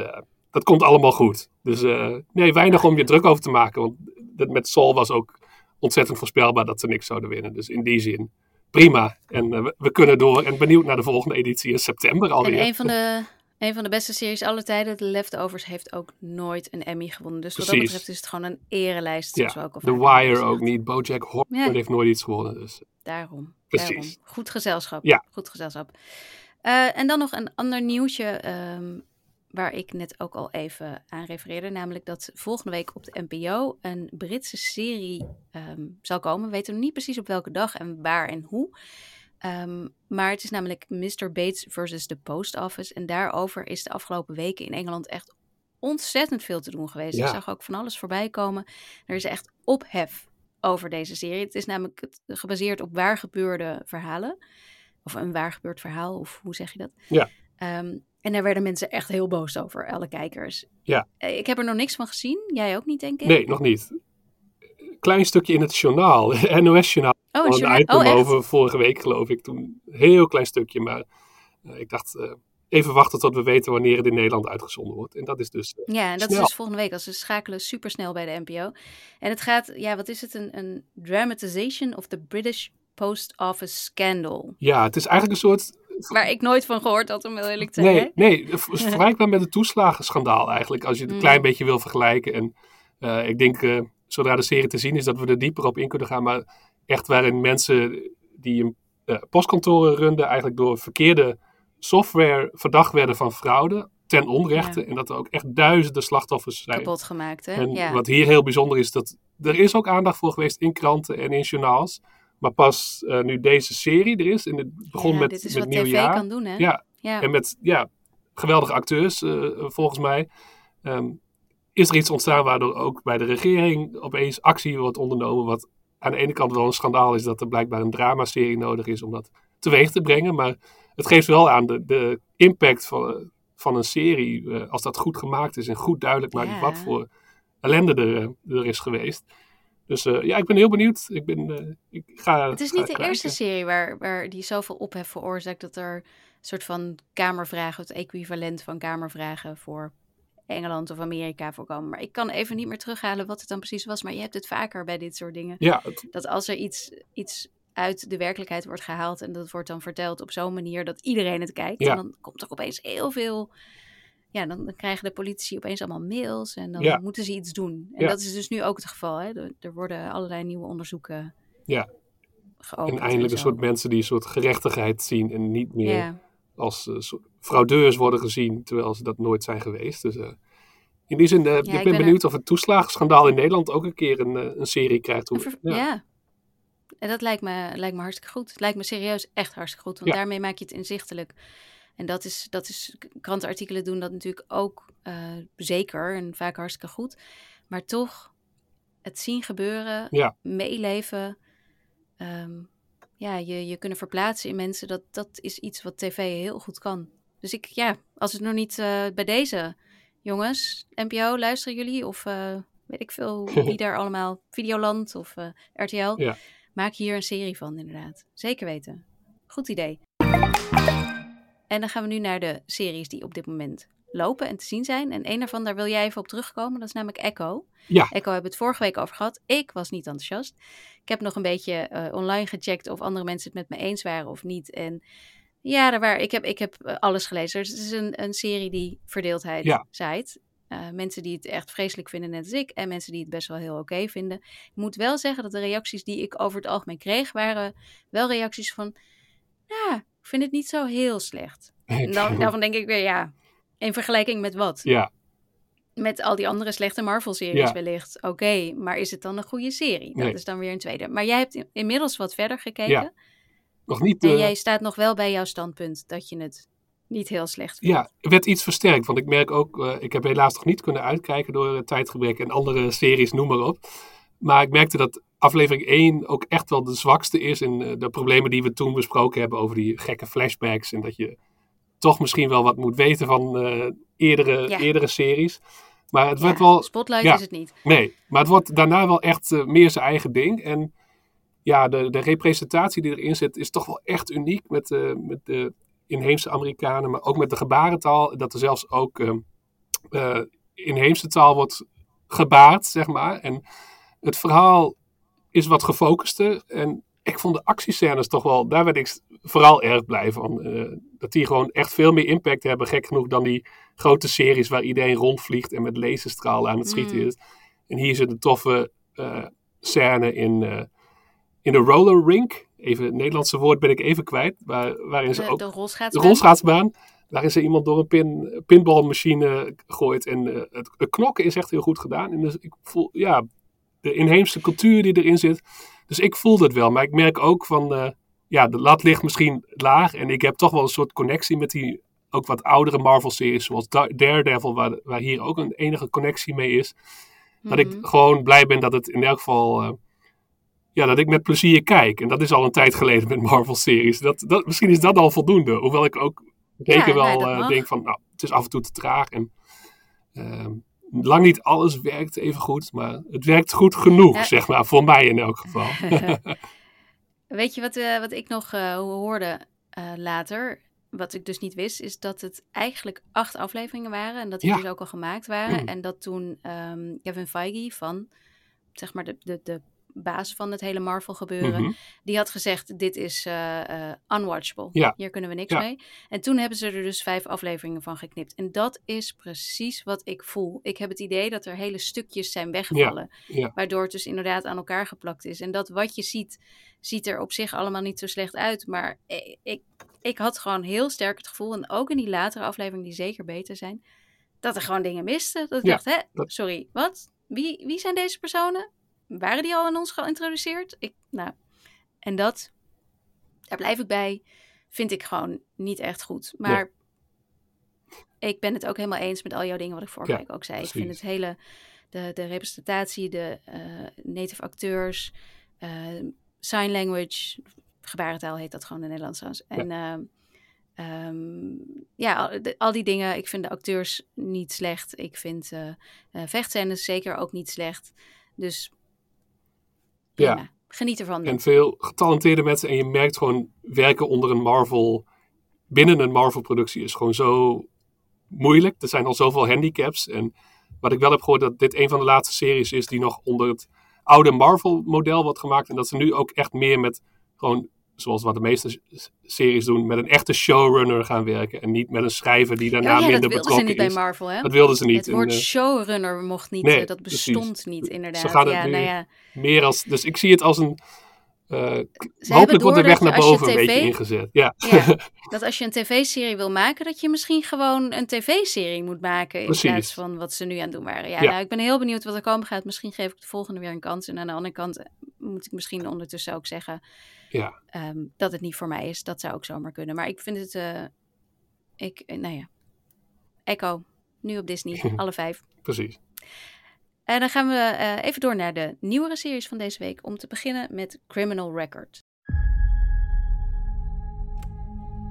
Speaker 3: dat komt allemaal goed. Dus eh, nee, weinig om je druk over te maken, want dat met Saul was ook ontzettend voorspelbaar dat ze niks zouden winnen. Dus in die zin, prima. En eh, we, kunnen door en benieuwd naar de volgende editie in september alweer.
Speaker 2: En een van, de, een van de beste series aller tijden, The Leftovers, heeft ook nooit een Emmy gewonnen. Dus wat dat betreft is het gewoon een erelijst.
Speaker 3: Ja,
Speaker 2: we ook
Speaker 3: The Wire ook niet, Bojack Horseman
Speaker 2: Ja.
Speaker 3: heeft nooit iets gewonnen. Dus.
Speaker 2: Daarom.
Speaker 3: Precies.
Speaker 2: daarom. Goed gezelschap.
Speaker 3: Ja.
Speaker 2: Goed gezelschap. Eh, en dan nog een ander nieuwtje ehm, waar ik net ook al even aan refereerde. Namelijk dat volgende week op de NPO een Britse serie ehm, zal komen. We weten nog niet precies op welke dag en waar en hoe. Ehm, maar het is namelijk Mr. Bates versus the Post Office. En daarover is de afgelopen weken in Engeland echt ontzettend veel te doen geweest.
Speaker 3: Ja.
Speaker 2: Ik zag ook van alles voorbij komen. Er is echt ophef over deze serie. Het is namelijk gebaseerd op waar gebeurde verhalen. Of een waar gebeurd verhaal, of hoe zeg je dat?
Speaker 3: Ja.
Speaker 2: Ehm, en daar werden mensen echt heel boos over, alle kijkers.
Speaker 3: Ja.
Speaker 2: Eh, Ik heb er nog niks van gezien. Jij ook niet, denk ik?
Speaker 3: Nee, nog niet. Klein stukje in het journaal, NOS-journaal.
Speaker 2: Oh,
Speaker 3: Een
Speaker 2: journaal.
Speaker 3: item
Speaker 2: Oh,
Speaker 3: over vorige week, geloof ik. Toen heel klein stukje, maar eh, ik dacht eh, even wachten tot we weten wanneer het in Nederland uitgezonden wordt. En dat is dus.
Speaker 2: Ja, en dat
Speaker 3: Snel.
Speaker 2: is dus volgende week. Als ze schakelen supersnel bij de NPO. En het gaat, ja, wat is het? Een, een dramatization of the British Post Office Scandal.
Speaker 3: ja, het is eigenlijk een soort.
Speaker 2: Waar ik nooit van gehoord had, om heel eerlijk te zeggen.
Speaker 3: Nee, nee, vergelijkbaar met het toeslagenschandaal eigenlijk. Als je het een
Speaker 2: Mm.
Speaker 3: klein beetje wil vergelijken. En eh, ik denk, eh, zodra de serie te zien is, dat we er dieper op in kunnen gaan. Maar echt waarin mensen die een eh, postkantoren runden, eigenlijk door verkeerde software verdacht werden van fraude. Ten onrechte. En dat er ook echt duizenden slachtoffers zijn.
Speaker 2: Kapot gemaakt, hè?
Speaker 3: En
Speaker 2: ja.
Speaker 3: wat hier heel bijzonder is, dat er is ook aandacht voor geweest in kranten en in journaals. Maar pas eh, nu deze serie er is, en het begon
Speaker 2: Ja,
Speaker 3: met,
Speaker 2: dit is
Speaker 3: met
Speaker 2: wat tv kan doen, hè?
Speaker 3: Ja,
Speaker 2: ja.
Speaker 3: en met ja, geweldige acteurs, eh, volgens mij. ehm, is er iets ontstaan waardoor ook bij de regering opeens actie wordt ondernomen. Wat aan de ene kant wel een schandaal is dat er blijkbaar een dramaserie nodig is om dat teweeg te brengen. Maar het geeft wel aan de, de impact van, eh, van een serie. als dat goed gemaakt is en goed duidelijk maakt
Speaker 2: Ja.
Speaker 3: wat voor ellende er, er is geweest. Dus eh, ja, ik ben heel benieuwd. Ik, ben, eh, ik ga,
Speaker 2: Het is niet de
Speaker 3: kijken.
Speaker 2: eerste serie waar, waar die zoveel ophef veroorzaakt dat er een soort van kamervragen, het equivalent van kamervragen voor Engeland of Amerika voorkomen. Maar ik kan even niet meer terughalen wat het dan precies was. Maar je hebt het vaker bij dit soort dingen.
Speaker 3: Ja, het-
Speaker 2: Dat als er iets, iets uit de werkelijkheid wordt gehaald en dat wordt dan verteld op zo'n manier dat iedereen het kijkt.
Speaker 3: Ja.
Speaker 2: En dan komt er opeens heel veel. Ja, dan, dan krijgen de politici opeens allemaal mails en dan
Speaker 3: Ja.
Speaker 2: moeten ze iets doen. En
Speaker 3: Ja.
Speaker 2: dat is dus nu ook het geval. Hè? Er, er worden allerlei nieuwe onderzoeken
Speaker 3: Ja.
Speaker 2: geopend.
Speaker 3: en eindelijk een soort mensen die een soort gerechtigheid zien en niet meer
Speaker 2: Ja.
Speaker 3: als uh, fraudeurs worden gezien, terwijl ze dat nooit zijn geweest. Dus uh, in die zin, uh, ik, ben, benieuwd of het toeslagenschandaal in Nederland ook een keer een, een serie krijgt.
Speaker 2: Hoe, ja. ja. En dat lijkt me, lijkt me hartstikke goed. Het lijkt me serieus echt hartstikke goed, want daarmee maak je het inzichtelijk. En dat is, dat is, krantenartikelen doen dat natuurlijk ook zeker en vaak hartstikke goed. Maar toch, het zien gebeuren,
Speaker 3: ja.
Speaker 2: meeleven, um, ja, je, je kunnen verplaatsen in mensen, dat, dat is iets wat tv heel goed kan. Dus ik, ja, als het nog niet uh, bij deze jongens, NPO, luisteren jullie? Of uh, weet ik veel wie daar allemaal, Videoland of uh, RTL.
Speaker 3: Ja.
Speaker 2: Maak hier een serie van, inderdaad. Zeker weten. Goed idee. En dan gaan we nu naar de series die op dit moment lopen en te zien zijn. En een daarvan, daar wil jij even op terugkomen. Dat is namelijk Echo.
Speaker 3: Ja.
Speaker 2: Echo hebben we het vorige week over gehad. Ik was niet enthousiast. Ik heb nog een beetje uh, online gecheckt of andere mensen het met me eens waren of niet. En ja, daar waren, ik heb, ik heb uh, alles gelezen. Dus het is een, een serie die verdeeldheid
Speaker 3: ja.
Speaker 2: zaait. Uh, mensen die het echt vreselijk vinden, net als ik. En mensen die het best wel heel oké okay vinden. Ik moet wel zeggen dat de reacties die ik over het algemeen kreeg, waren wel reacties van... Ja, ik vind het niet zo heel slecht. En dan, daarvan denk ik weer, ja, in vergelijking met wat?
Speaker 3: Ja.
Speaker 2: Met al die andere slechte Marvel-series
Speaker 3: Ja.
Speaker 2: wellicht. Oké, maar is het dan een goede serie? Dat
Speaker 3: Nee.
Speaker 2: is dan weer een tweede. Maar jij hebt in- inmiddels wat verder gekeken.
Speaker 3: Ja. Nog niet...
Speaker 2: En
Speaker 3: eh,
Speaker 2: jij staat nog wel bij jouw standpunt dat je het niet heel slecht vindt.
Speaker 3: Ja, het werd iets versterkt. Want ik merk ook, eh, ik heb helaas nog niet kunnen uitkijken door eh, tijdgebrek en andere series, noem maar op. Maar ik merkte dat aflevering 1 ook echt wel de zwakste is in eh, de problemen die we toen besproken hebben over die gekke flashbacks. En dat je toch misschien wel wat moet weten van eh, eerdere,
Speaker 2: Ja.
Speaker 3: eerdere series. Maar het
Speaker 2: Ja,
Speaker 3: werd wel,
Speaker 2: Spotlight
Speaker 3: ja.
Speaker 2: is het niet.
Speaker 3: Nee, maar het wordt daarna wel echt eh, meer zijn eigen ding. En ja, de, de representatie die erin zit is toch wel echt uniek met, met de inheemse Amerikanen, maar ook met de gebarentaal. Dat er zelfs ook eh, eh, inheemse taal wordt gebaard, zeg maar. En het verhaal is wat gefocuster. En ik vond de actiescènes toch wel, daar werd ik vooral erg blij van. Eh, dat die gewoon echt veel meer impact hebben, gek genoeg, dan die grote series waar iedereen rondvliegt en met laserstralen aan het schieten
Speaker 2: Mm.
Speaker 3: is. En hier zit een toffe eh, scène in, eh, in de roller rink. Even het Nederlandse woord ben ik even kwijt. Waar, waarin ze
Speaker 2: De,
Speaker 3: ook
Speaker 2: de
Speaker 3: de
Speaker 2: rolschaatsbaan.
Speaker 3: Waarin ze iemand door een pin, pinballmachine gooit. En het, het knokken is echt heel goed gedaan. En dus ik voel, ja, de inheemse cultuur die erin zit. Dus ik voel het wel. Maar ik merk ook van, eh, ja, de lat ligt misschien laag. En ik heb toch wel een soort connectie met die ook wat oudere Marvel-series. Zoals Da- Daredevil, waar, waar hier ook een enige connectie mee is. Dat ik
Speaker 2: Mhm.
Speaker 3: gewoon blij ben dat het in elk geval. eh, ja, dat ik met plezier kijk. En dat is al een tijd geleden met Marvel-series. Dat, dat, misschien is dat al voldoende. Hoewel ik ook zeker
Speaker 2: Ja,
Speaker 3: wel
Speaker 2: dat
Speaker 3: eh, denk van, nou, het is af en toe te traag. En ehm, lang niet alles werkt even goed. Maar het werkt goed genoeg,
Speaker 2: Ja.
Speaker 3: zeg maar. Voor mij in elk geval.
Speaker 2: Weet je wat, eh, wat ik nog eh, hoorde eh, later? Wat ik dus niet wist, is dat het eigenlijk acht afleveringen waren. En dat die
Speaker 3: Ja.
Speaker 2: dus ook al gemaakt waren.
Speaker 3: Mm.
Speaker 2: En dat toen ehm, Kevin Feige van, zeg maar, de, de, de baas van het hele Marvel gebeuren,
Speaker 3: Mhm.
Speaker 2: die had gezegd: Dit is eh, eh, unwatchable.
Speaker 3: Ja.
Speaker 2: Hier kunnen we niks
Speaker 3: Ja.
Speaker 2: mee. En toen hebben ze er dus vijf afleveringen van geknipt. En dat is precies wat ik voel. Ik heb het idee dat er hele stukjes zijn weggevallen.
Speaker 3: Ja.
Speaker 2: Waardoor het dus inderdaad aan elkaar geplakt is. En dat wat je ziet, ziet er op zich allemaal niet zo slecht uit. Maar ik, ik, ik had gewoon heel sterk het gevoel, en ook in die latere afleveringen die zeker beter zijn, dat er gewoon dingen misten. Dat ik dacht, hè,
Speaker 3: dat-
Speaker 2: sorry, wat? Wie, wie zijn deze personen? Waren die al aan ons geïntroduceerd? Ik, nou, en dat, daar blijf ik bij, vind ik gewoon niet echt goed. Maar ik ben het ook helemaal eens met al jouw dingen wat ik vorige
Speaker 3: Ja,
Speaker 2: week ook zei. Ik vind het hele, de, de representatie, de eh, native acteurs, eh, sign language, gebarentaal heet dat gewoon in het Nederlands trouwens. En ehm, ehm, ja, al, de- al die dingen. Ik vind de acteurs niet slecht. Ik vind eh eh vechtscènes zeker ook niet slecht. Dus
Speaker 3: Ja.
Speaker 2: Geniet ervan.
Speaker 3: En veel getalenteerde mensen. En je merkt gewoon werken onder een Marvel. Binnen een Marvel-productie is gewoon zo moeilijk. Er zijn al zoveel handicaps. En wat ik wel heb gehoord, dat dit een van de laatste series is die nog onder het oude Marvel-model wordt gemaakt. En dat ze nu ook echt meer met gewoon, zoals wat de meeste series doen, met een echte showrunner gaan werken. En niet met een schrijver die daarna
Speaker 2: oh ja, dat
Speaker 3: minder
Speaker 2: wilden ze niet
Speaker 3: betrokken
Speaker 2: bij
Speaker 3: is.
Speaker 2: Marvel, hè?
Speaker 3: Dat wilden ze niet.
Speaker 2: Het woord
Speaker 3: En, eh,
Speaker 2: showrunner mocht niet.
Speaker 3: Nee,
Speaker 2: eh, dat
Speaker 3: precies.
Speaker 2: bestond niet, inderdaad.
Speaker 3: gaan het
Speaker 2: ja,
Speaker 3: nu-
Speaker 2: nou ja.
Speaker 3: meer als, dus ik zie het als een, uh,
Speaker 2: Ze hebben
Speaker 3: hopelijk wordt de weg
Speaker 2: dat
Speaker 3: naar boven een beetje
Speaker 2: tv
Speaker 3: ingezet. Ja,
Speaker 2: Ja, dat als je een tv-serie wil maken, dat je misschien gewoon een tv-serie moet maken in
Speaker 3: Precies.
Speaker 2: plaats van wat ze nu aan het doen waren. Ja,
Speaker 3: Ja.
Speaker 2: nou, ik ben heel benieuwd wat er komen gaat. Misschien geef ik de volgende weer een kans. En aan de andere kant eh, moet ik misschien ondertussen ook zeggen
Speaker 3: ja.
Speaker 2: ehm, dat het niet voor mij is. Dat zou ook zomaar kunnen. Maar ik vind het, eh, ik, eh, nou ja, Echo, nu op Disney, alle vijf.
Speaker 3: precies.
Speaker 2: En dan gaan we eh, even door naar de nieuwere series van deze week. Om te beginnen met Criminal Record.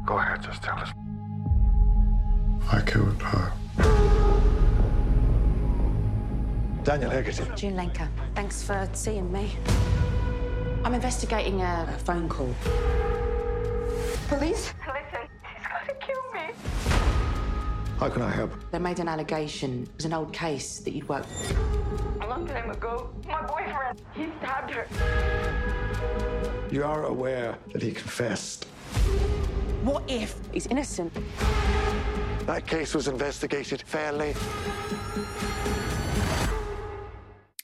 Speaker 1: Go ahead, just tell us.
Speaker 4: I killed her.
Speaker 1: Daniel Haggerty.
Speaker 5: June Lenker, thanks for seeing me. I'm investigating a, a phone call. Police?
Speaker 6: Listen, he's gonna kill me.
Speaker 1: How can I help?
Speaker 5: They made an allegation. It was an old case that you'd worked.
Speaker 6: A long time ago, my boyfriend, he stabbed her.
Speaker 1: You are aware that he confessed.
Speaker 5: What if he's innocent?
Speaker 1: That case was investigated fairly.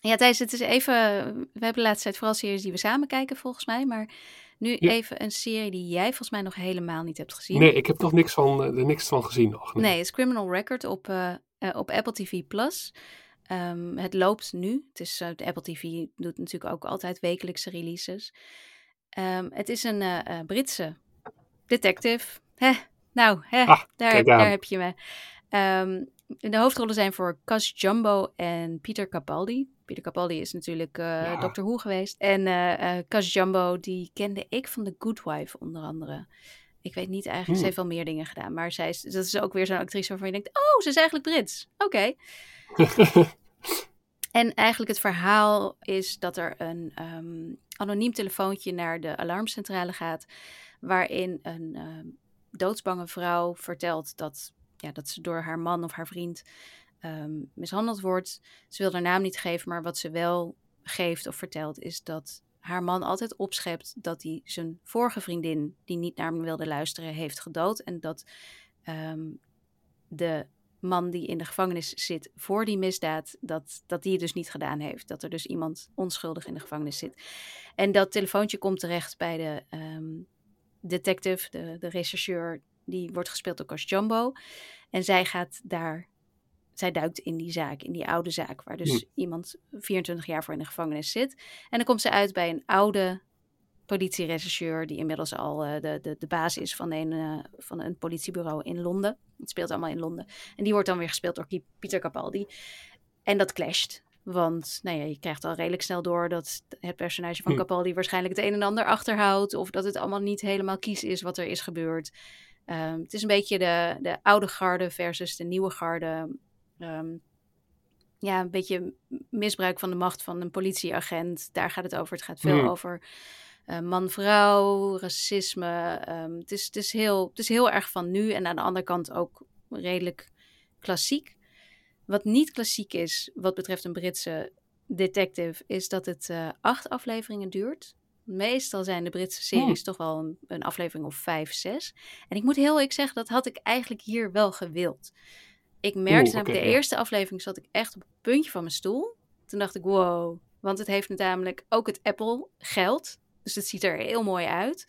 Speaker 2: Ja, Thijs, het is even. We hebben de laatste tijd vooral series die we samen kijken, volgens mij. Maar nu
Speaker 3: Ja.
Speaker 2: even een serie die jij volgens mij nog helemaal niet hebt gezien.
Speaker 3: Nee, ik heb nog niks van, eh, er niks van gezien nog.
Speaker 2: Nee, het is Criminal Record op, eh, eh, op Apple TV Plus. Ehm, het loopt nu. Het is, de Apple TV doet natuurlijk ook altijd wekelijkse releases. Ehm, het is een Britse detective. Hè, nou, hè,
Speaker 3: Ah,
Speaker 2: daar, heb, daar heb je me. Ehm, de hoofdrollen zijn voor Cas Jumbo en Peter Capaldi. Peter Capaldi is natuurlijk eh
Speaker 3: Ja.
Speaker 2: Doctor Who geweest. En eh, Cas Jumbo, die kende ik van The Good Wife onder andere. Ik weet niet eigenlijk, ze
Speaker 3: Hmm.
Speaker 2: heeft wel meer dingen gedaan. Maar zij is, dat is ook weer zo'n actrice waarvan je denkt... Oh, ze is eigenlijk Brits. Oké. En eigenlijk het verhaal is dat er een ehm, anoniem telefoontje naar de alarmcentrale gaat, waarin een ehm, doodsbange vrouw vertelt dat, ja, dat ze door haar man of haar vriend ehm, mishandeld wordt. Ze wil haar naam niet geven, maar wat ze wel geeft of vertelt is dat haar man altijd opschept dat hij zijn vorige vriendin, die niet naar hem wilde luisteren, heeft gedood. En dat ehm, de man die in de gevangenis zit voor die misdaad, dat, dat die het dus niet gedaan heeft. Dat er dus iemand onschuldig in de gevangenis zit. En dat telefoontje komt terecht bij de ehm, detective, de, de rechercheur, die wordt gespeeld door Cas Jumbo. En zij gaat daar, zij duikt in die zaak, in die oude zaak, waar dus
Speaker 3: Hm.
Speaker 2: iemand 24 jaar voor in de gevangenis zit. En dan komt ze uit bij een oude politierechercheur, die inmiddels al eh, de, de, de baas is van een, eh, van een politiebureau in Londen. Het speelt allemaal in Londen. En die wordt dan weer gespeeld door Pieter Capaldi. En dat clasht. Want nou ja, je krijgt al redelijk snel door dat het personage van
Speaker 3: Hm.
Speaker 2: Capaldi waarschijnlijk het een en ander achterhoudt. Of dat het allemaal niet helemaal kies is wat er is gebeurd. Ehm, het is een beetje de, de oude garde versus de nieuwe garde. Ehm, ja, een beetje misbruik van de macht van een politieagent. Daar gaat het over. Het gaat veel
Speaker 3: Hmm.
Speaker 2: over eh, man-vrouw, racisme. Ehm, het, is, het, is heel, het is heel erg van nu. En aan de andere kant ook redelijk klassiek. Wat niet klassiek is, wat betreft een Britse detective, is dat het eh, acht afleveringen duurt. Meestal zijn de Britse series toch wel een, een aflevering of vijf, zes. En ik moet heel eerlijk zeggen, dat had ik eigenlijk hier wel gewild. Ik merkte
Speaker 3: Oeh,
Speaker 2: namelijk, de
Speaker 3: ja.
Speaker 2: eerste aflevering zat ik echt op het puntje van mijn stoel. Toen dacht ik, wow. Want het heeft namelijk ook het Apple geld. Dus het ziet er heel mooi uit.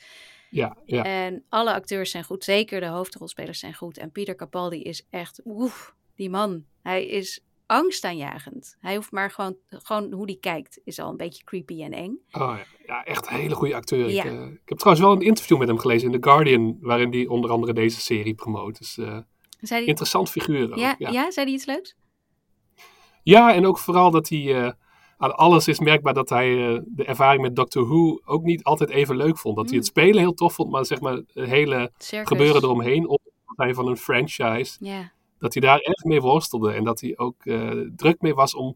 Speaker 3: ja, ja.
Speaker 2: En alle acteurs zijn goed. Zeker de hoofdrolspelers zijn goed. En Peter Capaldi is echt, oef, die man. Hij is angstaanjagend. Hij hoeft maar gewoon, gewoon hoe hij kijkt, is al een beetje creepy en eng.
Speaker 3: Oh, ja. ja, echt een hele goede acteur.
Speaker 2: Ja.
Speaker 3: Ik, eh, ik heb trouwens wel een interview met hem gelezen in The Guardian, waarin hij onder andere deze serie promoot. Dus eh,
Speaker 2: Zei
Speaker 3: interessant figuur ook.
Speaker 2: ja,
Speaker 3: ja.
Speaker 2: ja. zei hij iets leuks?
Speaker 3: Ja, en ook vooral dat hij eh, aan alles is merkbaar dat hij eh, de ervaring met Doctor Who ook niet altijd even leuk vond. Dat hij
Speaker 2: Mm.
Speaker 3: het spelen heel tof vond, maar zeg maar het hele
Speaker 2: Circus.
Speaker 3: gebeuren eromheen, omdat hij van een franchise, dat hij daar echt mee worstelde. En dat hij ook eh, druk mee was om,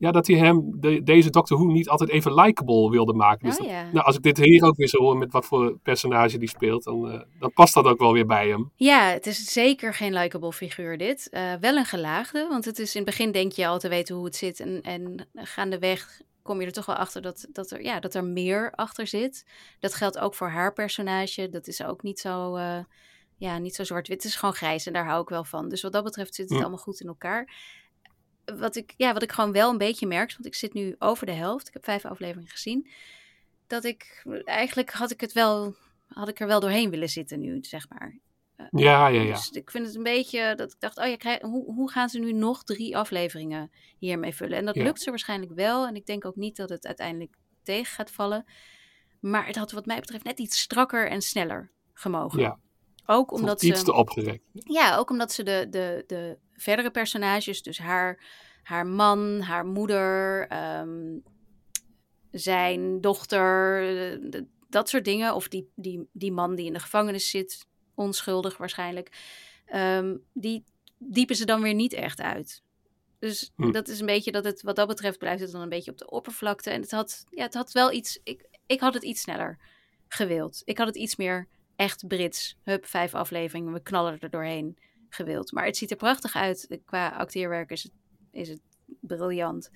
Speaker 3: ja, dat hij hem, de, deze Doctor Who niet altijd even likable wilde maken. Dus
Speaker 2: Oh,
Speaker 3: dat-
Speaker 2: ja.
Speaker 3: nou, als ik dit hier ook weer zo hoor met wat voor personage die speelt, dan, eh, dan past dat ook wel weer bij hem.
Speaker 2: Ja, het is zeker geen likable figuur dit. Eh, wel een gelaagde, want het is in het begin denk je al te weten hoe het zit. En, en gaandeweg kom je er toch wel achter dat, dat, er, ja, dat er meer achter zit. Dat geldt ook voor haar personage. Dat is ook niet zo, eh, ja, niet zo zwart-wit. Het is gewoon grijs en daar hou ik wel van. Dus wat dat betreft zit het
Speaker 3: Hm.
Speaker 2: allemaal goed in elkaar. Wat ik, ja, wat ik gewoon wel een beetje merk, want ik zit nu over de helft. Ik heb vijf afleveringen gezien. dat ik eigenlijk had ik het wel, had ik er wel doorheen willen zitten nu, zeg maar.
Speaker 3: Ja, ja, ja.
Speaker 2: Dus ik vind het een beetje dat ik dacht, oh ja, krijg, hoe, hoe gaan ze nu nog drie afleveringen hiermee vullen? En dat
Speaker 3: Ja.
Speaker 2: lukt ze waarschijnlijk wel. En ik denk ook niet dat het uiteindelijk tegen gaat vallen. Maar het had wat mij betreft net iets strakker en sneller gemogen.
Speaker 3: Ja.
Speaker 2: Ook omdat
Speaker 3: iets
Speaker 2: ze,
Speaker 3: te opgerekt.
Speaker 2: ja, ook omdat ze de, de, de verdere personages, dus haar, haar man, haar moeder, ehm, zijn dochter, eh, de- dat soort dingen. Of die, die, die man die in de gevangenis zit, onschuldig waarschijnlijk. ehm, die diepen ze dan weer niet echt uit. Dus
Speaker 3: Hm.
Speaker 2: dat is een beetje dat het, wat dat betreft, blijft het dan een beetje op de oppervlakte. En het had, ja, het had wel iets. Ik, ik had het iets sneller gewild. Ik had het iets meer echt Brits. Hup, vijf afleveringen, we knallen er doorheen gewild. Maar het ziet er prachtig uit. Qua acteerwerk is het, is het briljant.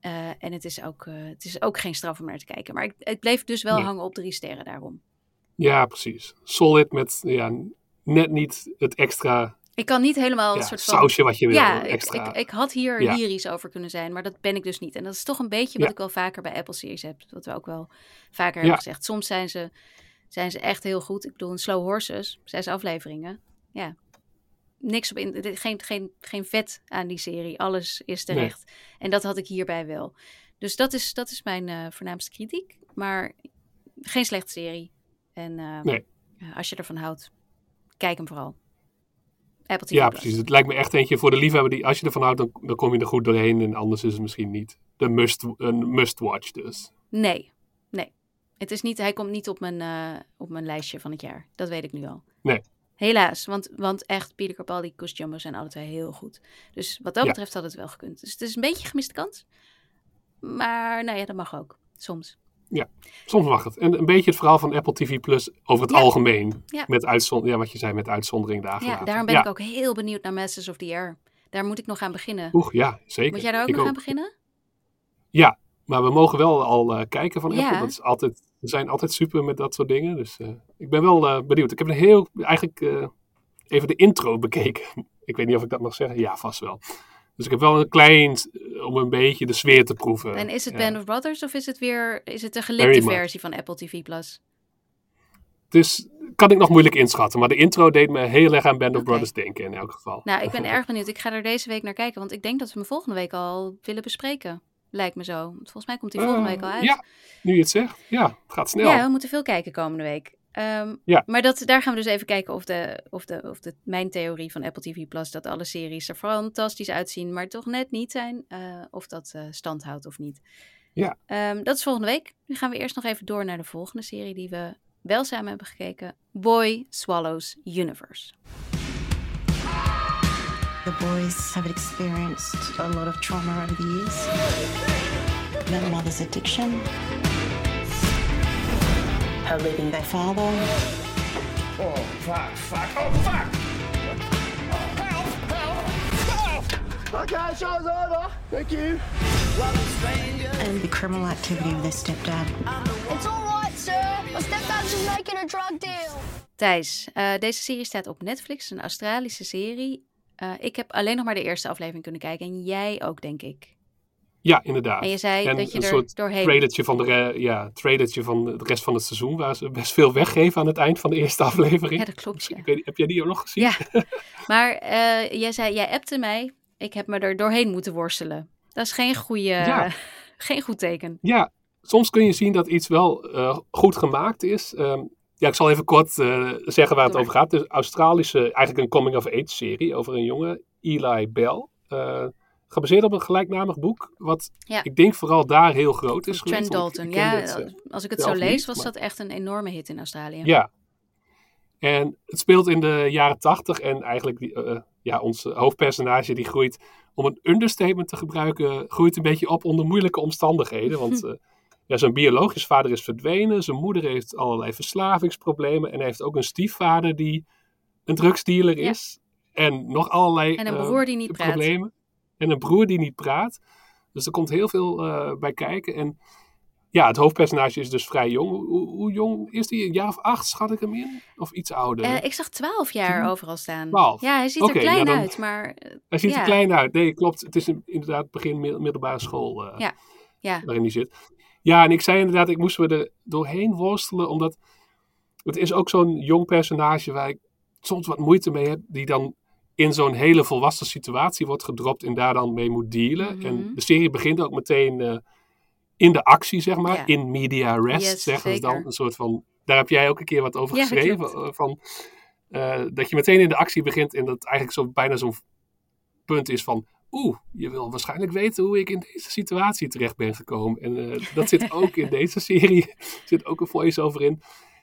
Speaker 2: Eh, en het is, ook, eh, het is ook geen straf om naar te kijken. Maar ik, het bleef dus wel
Speaker 3: Nee.
Speaker 2: hangen op drie sterren daarom.
Speaker 3: Ja, precies. Solid met ja, net niet het extra
Speaker 2: Ik kan niet helemaal een soort van...
Speaker 3: sausje wat je wil.
Speaker 2: Ja, ik,
Speaker 3: extra.
Speaker 2: ik, ik had hier
Speaker 3: Ja.
Speaker 2: lyrisch over kunnen zijn, maar dat ben ik dus niet. En dat is toch een beetje wat
Speaker 3: Ja.
Speaker 2: ik wel vaker bij Apple Series heb. Wat we ook wel vaker
Speaker 3: Ja.
Speaker 2: hebben gezegd. Soms zijn ze, zijn ze echt heel goed. Ik bedoel, in Slow Horses, zes afleveringen. Ja, niks op in, geen, geen, geen vet aan die serie. Alles is terecht. En dat had ik hierbij wel. Dus dat is, dat is mijn eh, voornaamste kritiek. Maar geen slechte serie. En eh,
Speaker 3: Nee.
Speaker 2: als je ervan houdt, kijk hem vooral. Apple TV
Speaker 3: ja,
Speaker 2: Plus.
Speaker 3: precies. Het lijkt me echt eentje voor de liefhebber die, als je ervan houdt, dan, dan kom je er goed doorheen. En anders is het misschien niet de must, een must-watch dus.
Speaker 2: Nee, nee. Het is niet, hij komt niet op mijn, eh, op mijn lijstje van het jaar. Dat weet ik nu al.
Speaker 3: Nee.
Speaker 2: Helaas, want, want echt, Peter Capaldi, Koos Jumbo zijn alle twee heel goed. Dus wat dat
Speaker 3: Ja.
Speaker 2: betreft had het wel gekund. Dus het is een beetje gemiste kans. Maar nou ja, dat mag ook. Soms.
Speaker 3: Soms mag het. En een beetje het verhaal van Apple TV Plus over het
Speaker 2: Ja.
Speaker 3: algemeen.
Speaker 2: Ja.
Speaker 3: Met uitzond ja, wat je zei, met uitzondering dagen
Speaker 2: Ja,
Speaker 3: later.
Speaker 2: daarom ben
Speaker 3: ja.
Speaker 2: ik ook heel benieuwd naar Masters of the Air. Daar moet ik nog aan beginnen.
Speaker 3: Oeh, ja, zeker.
Speaker 2: Moet jij daar ook
Speaker 3: Ik
Speaker 2: nog aan beginnen?
Speaker 3: Ja, maar we mogen wel al eh, kijken van
Speaker 2: Ja.
Speaker 3: Apple. Dat is altijd, we zijn altijd super met dat soort dingen. Dus eh, ik ben wel eh, benieuwd. Ik heb een heel, eigenlijk eh, even de intro bekeken. ik weet niet of ik dat mag zeggen. Ja, vast wel. Dus ik heb wel een klein, eh, om een beetje de sfeer te proeven.
Speaker 2: En is het. Band of Brothers of is het weer is het de
Speaker 3: much.
Speaker 2: versie van Apple TV Plus?
Speaker 3: Dus kan ik nog moeilijk inschatten. Maar de intro deed me heel erg aan Band of. Brothers denken in elk geval.
Speaker 2: Nou, ik ben erg benieuwd. Ik ga er deze week naar kijken, want ik denk dat we hem volgende week al willen bespreken. Lijkt me zo. Volgens mij komt hij volgende
Speaker 3: Eh,
Speaker 2: week al uit.
Speaker 3: Ja, nu je het zegt. Ja, het gaat snel.
Speaker 2: Ja, we moeten veel kijken komende week. Ehm,
Speaker 3: Ja.
Speaker 2: Maar dat, daar gaan we dus even kijken of, de, of, de, of de, mijn theorie van Apple TV Plus, dat alle series er fantastisch uitzien, maar toch net niet zijn, eh, of dat eh, stand houdt of niet.
Speaker 3: Ja.
Speaker 2: Ehm, dat is volgende week. Nu gaan we eerst nog even door naar de volgende serie die we wel samen hebben gekeken. Boy Swallows Universe.
Speaker 7: The boys have experienced a lot of trauma over the years. Their mother's addiction, her leaving their father,
Speaker 1: Oh, fuck, fuck, oh, fuck! Help, help, help! Okay, show's over. Thank you.
Speaker 7: and the criminal activity of their stepdad.
Speaker 8: It's all right, sir. My stepdad's just making a drug deal.
Speaker 2: Thijs, eh, deze serie staat op Netflix, een Australische serie. Eh, ik heb alleen nog maar de eerste aflevering kunnen kijken en jij ook, denk ik.
Speaker 3: Ja, inderdaad.
Speaker 2: En je zei
Speaker 3: En
Speaker 2: dat je
Speaker 3: een
Speaker 2: er
Speaker 3: soort
Speaker 2: doorheen...
Speaker 3: trailertje van de, ja, trailertje van de rest van het seizoen, waar ze best veel weggeven aan het eind van de eerste aflevering.
Speaker 2: Ja, dat klopt, ja.
Speaker 3: Ik weet, niet, heb jij die ook nog gezien?
Speaker 2: Ja, maar eh, jij zei, jij appte mij. Ik heb me er doorheen moeten worstelen. Dat is geen, goede,
Speaker 3: Ja.
Speaker 2: geen goed teken.
Speaker 3: Ja, soms kun je zien dat iets wel eh, goed gemaakt is. Ehm, ja, ik zal even kort eh, zeggen waar het over gaat. Een Australische, eigenlijk een coming-of-age serie over een jongen, Eli Bell. Gebaseerd op een gelijknamig boek, wat
Speaker 2: Ja.
Speaker 3: ik denk vooral daar heel groot is
Speaker 2: Trent
Speaker 3: geweest. ik-
Speaker 2: Dalton.
Speaker 3: ik
Speaker 2: Ja,
Speaker 3: het, eh,
Speaker 2: als ik het zo lees,
Speaker 3: niet,
Speaker 2: was
Speaker 3: maar-
Speaker 2: dat echt een enorme hit in Australië.
Speaker 3: Ja. En het speelt in de jaren tachtig en eigenlijk eh, ja, ons hoofdpersonage die groeit, om een understatement te gebruiken, groeit een beetje op onder moeilijke omstandigheden. Want eh, ja, zijn biologisch vader is verdwenen, zijn moeder heeft allerlei verslavingsproblemen en hij heeft ook een stiefvader die een drugsdealer
Speaker 2: Ja.
Speaker 3: is. En nog allerlei
Speaker 2: En een broer die niet
Speaker 3: problemen. En een broer die niet praat. Dus er komt heel veel eh, bij kijken. En ja, het hoofdpersonage is dus vrij jong. Hoe, jong is hij? Een jaar of acht schat ik hem in? Of iets ouder?
Speaker 2: Eh, ik zag 12 jaar overal staan.
Speaker 3: 12?
Speaker 2: Ja, hij ziet er klein
Speaker 3: ja, dan-
Speaker 2: uit, maar eh,
Speaker 3: hij ziet
Speaker 2: ja.
Speaker 3: er klein uit. Nee, klopt. Het is een- inderdaad begin mid- middelbare school eh,
Speaker 2: Ja. ja.
Speaker 3: waarin hij zit. Ja, en ik zei inderdaad, ik moest me er doorheen worstelen, omdat het is ook zo'n jong personage waar ik soms wat moeite mee heb, die dan in zo'n hele volwassen situatie wordt gedropt en daar dan mee moet dealen.
Speaker 2: Mhm.
Speaker 3: En de serie begint ook meteen eh, in de actie, zeg maar,
Speaker 2: Ja.
Speaker 3: in media rest,
Speaker 2: Yes,
Speaker 3: zeggen ze dan. Een soort van, daar heb jij ook een keer wat over
Speaker 2: Ja,
Speaker 3: geschreven, eh, van, eh, dat je meteen in de actie begint en dat eigenlijk zo, bijna zo'n punt is van, oeh, je wil waarschijnlijk weten hoe ik in deze situatie terecht ben gekomen. En dat zit ook in deze serie, er zit ook een voice-over in.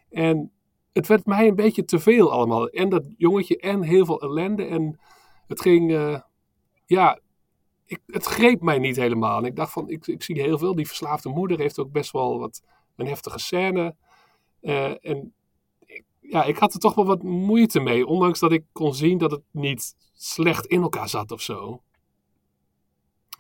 Speaker 3: En het werd mij een beetje te veel allemaal. En dat jongetje en heel veel ellende. En het ging, eh, ja, ik, het greep mij niet helemaal. En ik dacht van, ik, ik zie heel veel. Die verslaafde moeder heeft ook best wel wat een heftige scène. Eh, en ik, ja, ik had er toch wel wat moeite mee. Ondanks dat ik kon zien dat het niet slecht in elkaar zat of zo.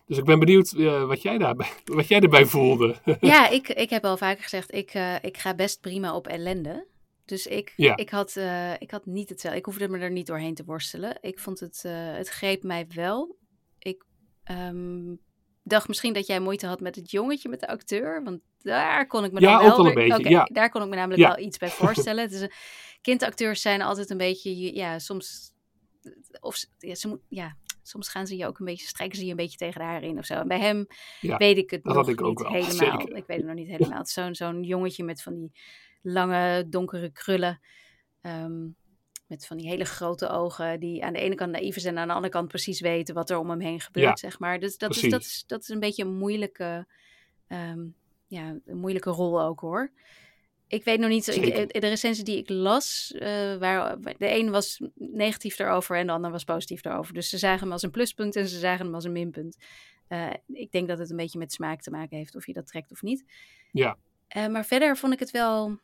Speaker 3: Dus ik ben benieuwd eh, wat, jij daarbij, wat jij erbij voelde.
Speaker 2: Ja, ik, ik heb al vaker gezegd, ik, ik ga best prima op ellende. Dus ik,
Speaker 3: Ja.
Speaker 2: ik, had, eh, ik had niet hetzelfde. Ik hoefde me er niet doorheen te worstelen. Ik vond het, eh, het greep mij wel. Ik ehm, dacht misschien dat jij moeite had met het jongetje, met de acteur. Want daar kon ik me
Speaker 3: Ja,
Speaker 2: dan wel...
Speaker 3: ook wel een beetje, ja.
Speaker 2: Daar kon ik me namelijk wel iets bij voorstellen. Kindacteurs zijn altijd een beetje, ja, soms... Of, ze- ja, ze moet, ja, soms gaan ze je ook een beetje, strijken ze je een beetje tegen de haren in of zo. En bij hem
Speaker 3: Ja,
Speaker 2: weet ik het nog
Speaker 3: ik
Speaker 2: niet helemaal.
Speaker 3: zeker.
Speaker 2: Ik weet het nog niet helemaal. Het is zo'n zo'n jongetje met van die lange, donkere krullen. ehm, met van die hele grote ogen, die aan de ene kant naïef is en aan de andere kant precies weten wat er om hem heen gebeurt,
Speaker 3: Ja,
Speaker 2: zeg maar. Dus dat is, dat, is, dat is een beetje een moeilijke, ehm, ja, een moeilijke rol ook hoor. Ik weet nog niet, ik, de recensie die ik las, eh, waar, de een was negatief erover en de ander was positief erover. Dus ze zagen hem als een pluspunt en ze zagen hem als een minpunt. Eh, ik denk dat het een beetje met smaak te maken heeft of je dat trekt of niet.
Speaker 3: Ja.
Speaker 2: Eh, maar verder vond ik het wel.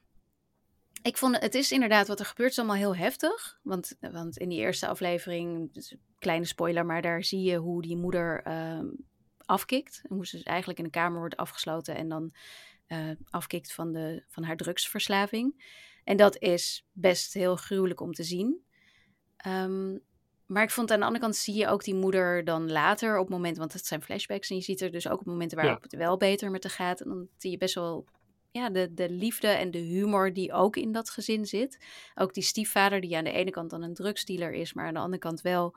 Speaker 2: Ik vond het is inderdaad wat er gebeurt is allemaal heel heftig. Want, want in die eerste aflevering, dus kleine spoiler, maar daar zie je hoe die moeder ehm, afkikt. En hoe ze dus eigenlijk in een kamer wordt afgesloten en dan eh, afkikt van, de, van haar drugsverslaving. En dat is best heel gruwelijk om te zien. Ehm, maar ik vond aan de andere kant zie je ook die moeder dan later op momenten, want het zijn flashbacks en je ziet er dus ook op momenten waarop het wel beter met haar gaat. En dan zie je best wel ja, de, de liefde en de humor die ook in dat gezin zit. Ook die stiefvader die aan de ene kant dan een drugsdealer is, maar aan de andere kant wel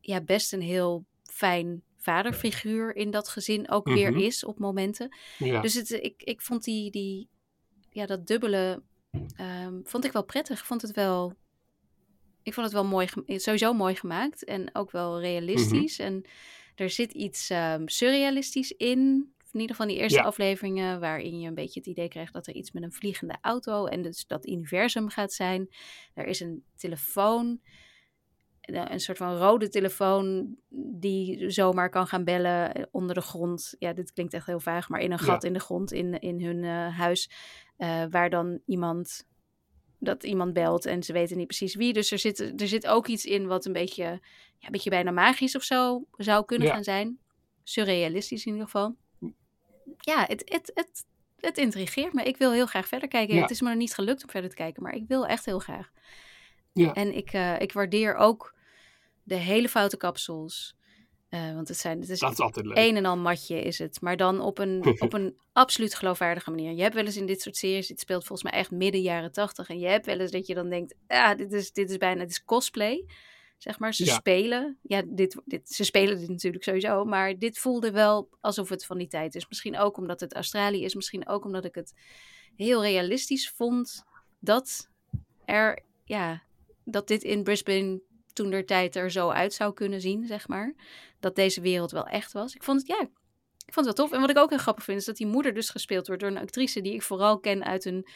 Speaker 2: ja, best een heel fijn vaderfiguur in dat gezin ook weer
Speaker 3: Mhm.
Speaker 2: is op momenten.
Speaker 3: Ja.
Speaker 2: Dus het, ik, ik vond die, die, ja, dat dubbele, ehm, vond ik wel prettig. Ik vond het wel, ik vond het wel mooi, sowieso mooi gemaakt en ook wel realistisch. En er zit iets ehm, surrealistisch in. In ieder geval die eerste
Speaker 3: Ja.
Speaker 2: afleveringen, waarin je een beetje het idee krijgt dat er iets met een vliegende auto en dus dat universum gaat zijn. Er is een telefoon, een soort van rode telefoon die zomaar kan gaan bellen eh, onder de grond. Ja, dit klinkt echt heel vaag, maar in een gat
Speaker 3: Ja.
Speaker 2: in de grond in, in hun eh, huis, eh, waar dan iemand dat iemand belt en ze weten niet precies wie. Dus er zit, er zit ook iets in wat een beetje, ja, een beetje bijna magisch of zo zou kunnen
Speaker 3: Ja.
Speaker 2: gaan zijn. Surrealistisch in ieder geval. Ja, het, het, het, het intrigeert me. Ik wil heel graag verder kijken.
Speaker 3: Ja.
Speaker 2: Het is me nog niet gelukt om verder te kijken, maar ik wil echt heel graag.
Speaker 3: Ja.
Speaker 2: En ik, ik waardeer ook de hele foute kapsels. Eh, want het, zijn, het is
Speaker 3: Dat is altijd leuk.
Speaker 2: een en al matje is het. Maar dan op een, op een absoluut geloofwaardige manier. Je hebt wel eens in dit soort series, dit speelt volgens mij echt midden jaren tachtig. En je hebt wel eens dat je dan denkt, ah, dit is, dit is bijna, dit is cosplay. Zeg maar, ze
Speaker 3: Ja.
Speaker 2: spelen. Ja, dit, dit, ze spelen dit natuurlijk sowieso. Maar dit voelde wel alsof het van die tijd is. Misschien ook omdat het Australië is. Misschien ook omdat ik het heel realistisch vond dat er, ja, dat dit in Brisbane toen der tijd er zo uit zou kunnen zien, zeg maar. Dat deze wereld wel echt was. Ik vond het, ja, ik vond het wel tof. En wat ik ook heel grappig vind, is dat die moeder dus gespeeld wordt door een actrice die ik vooral ken uit een,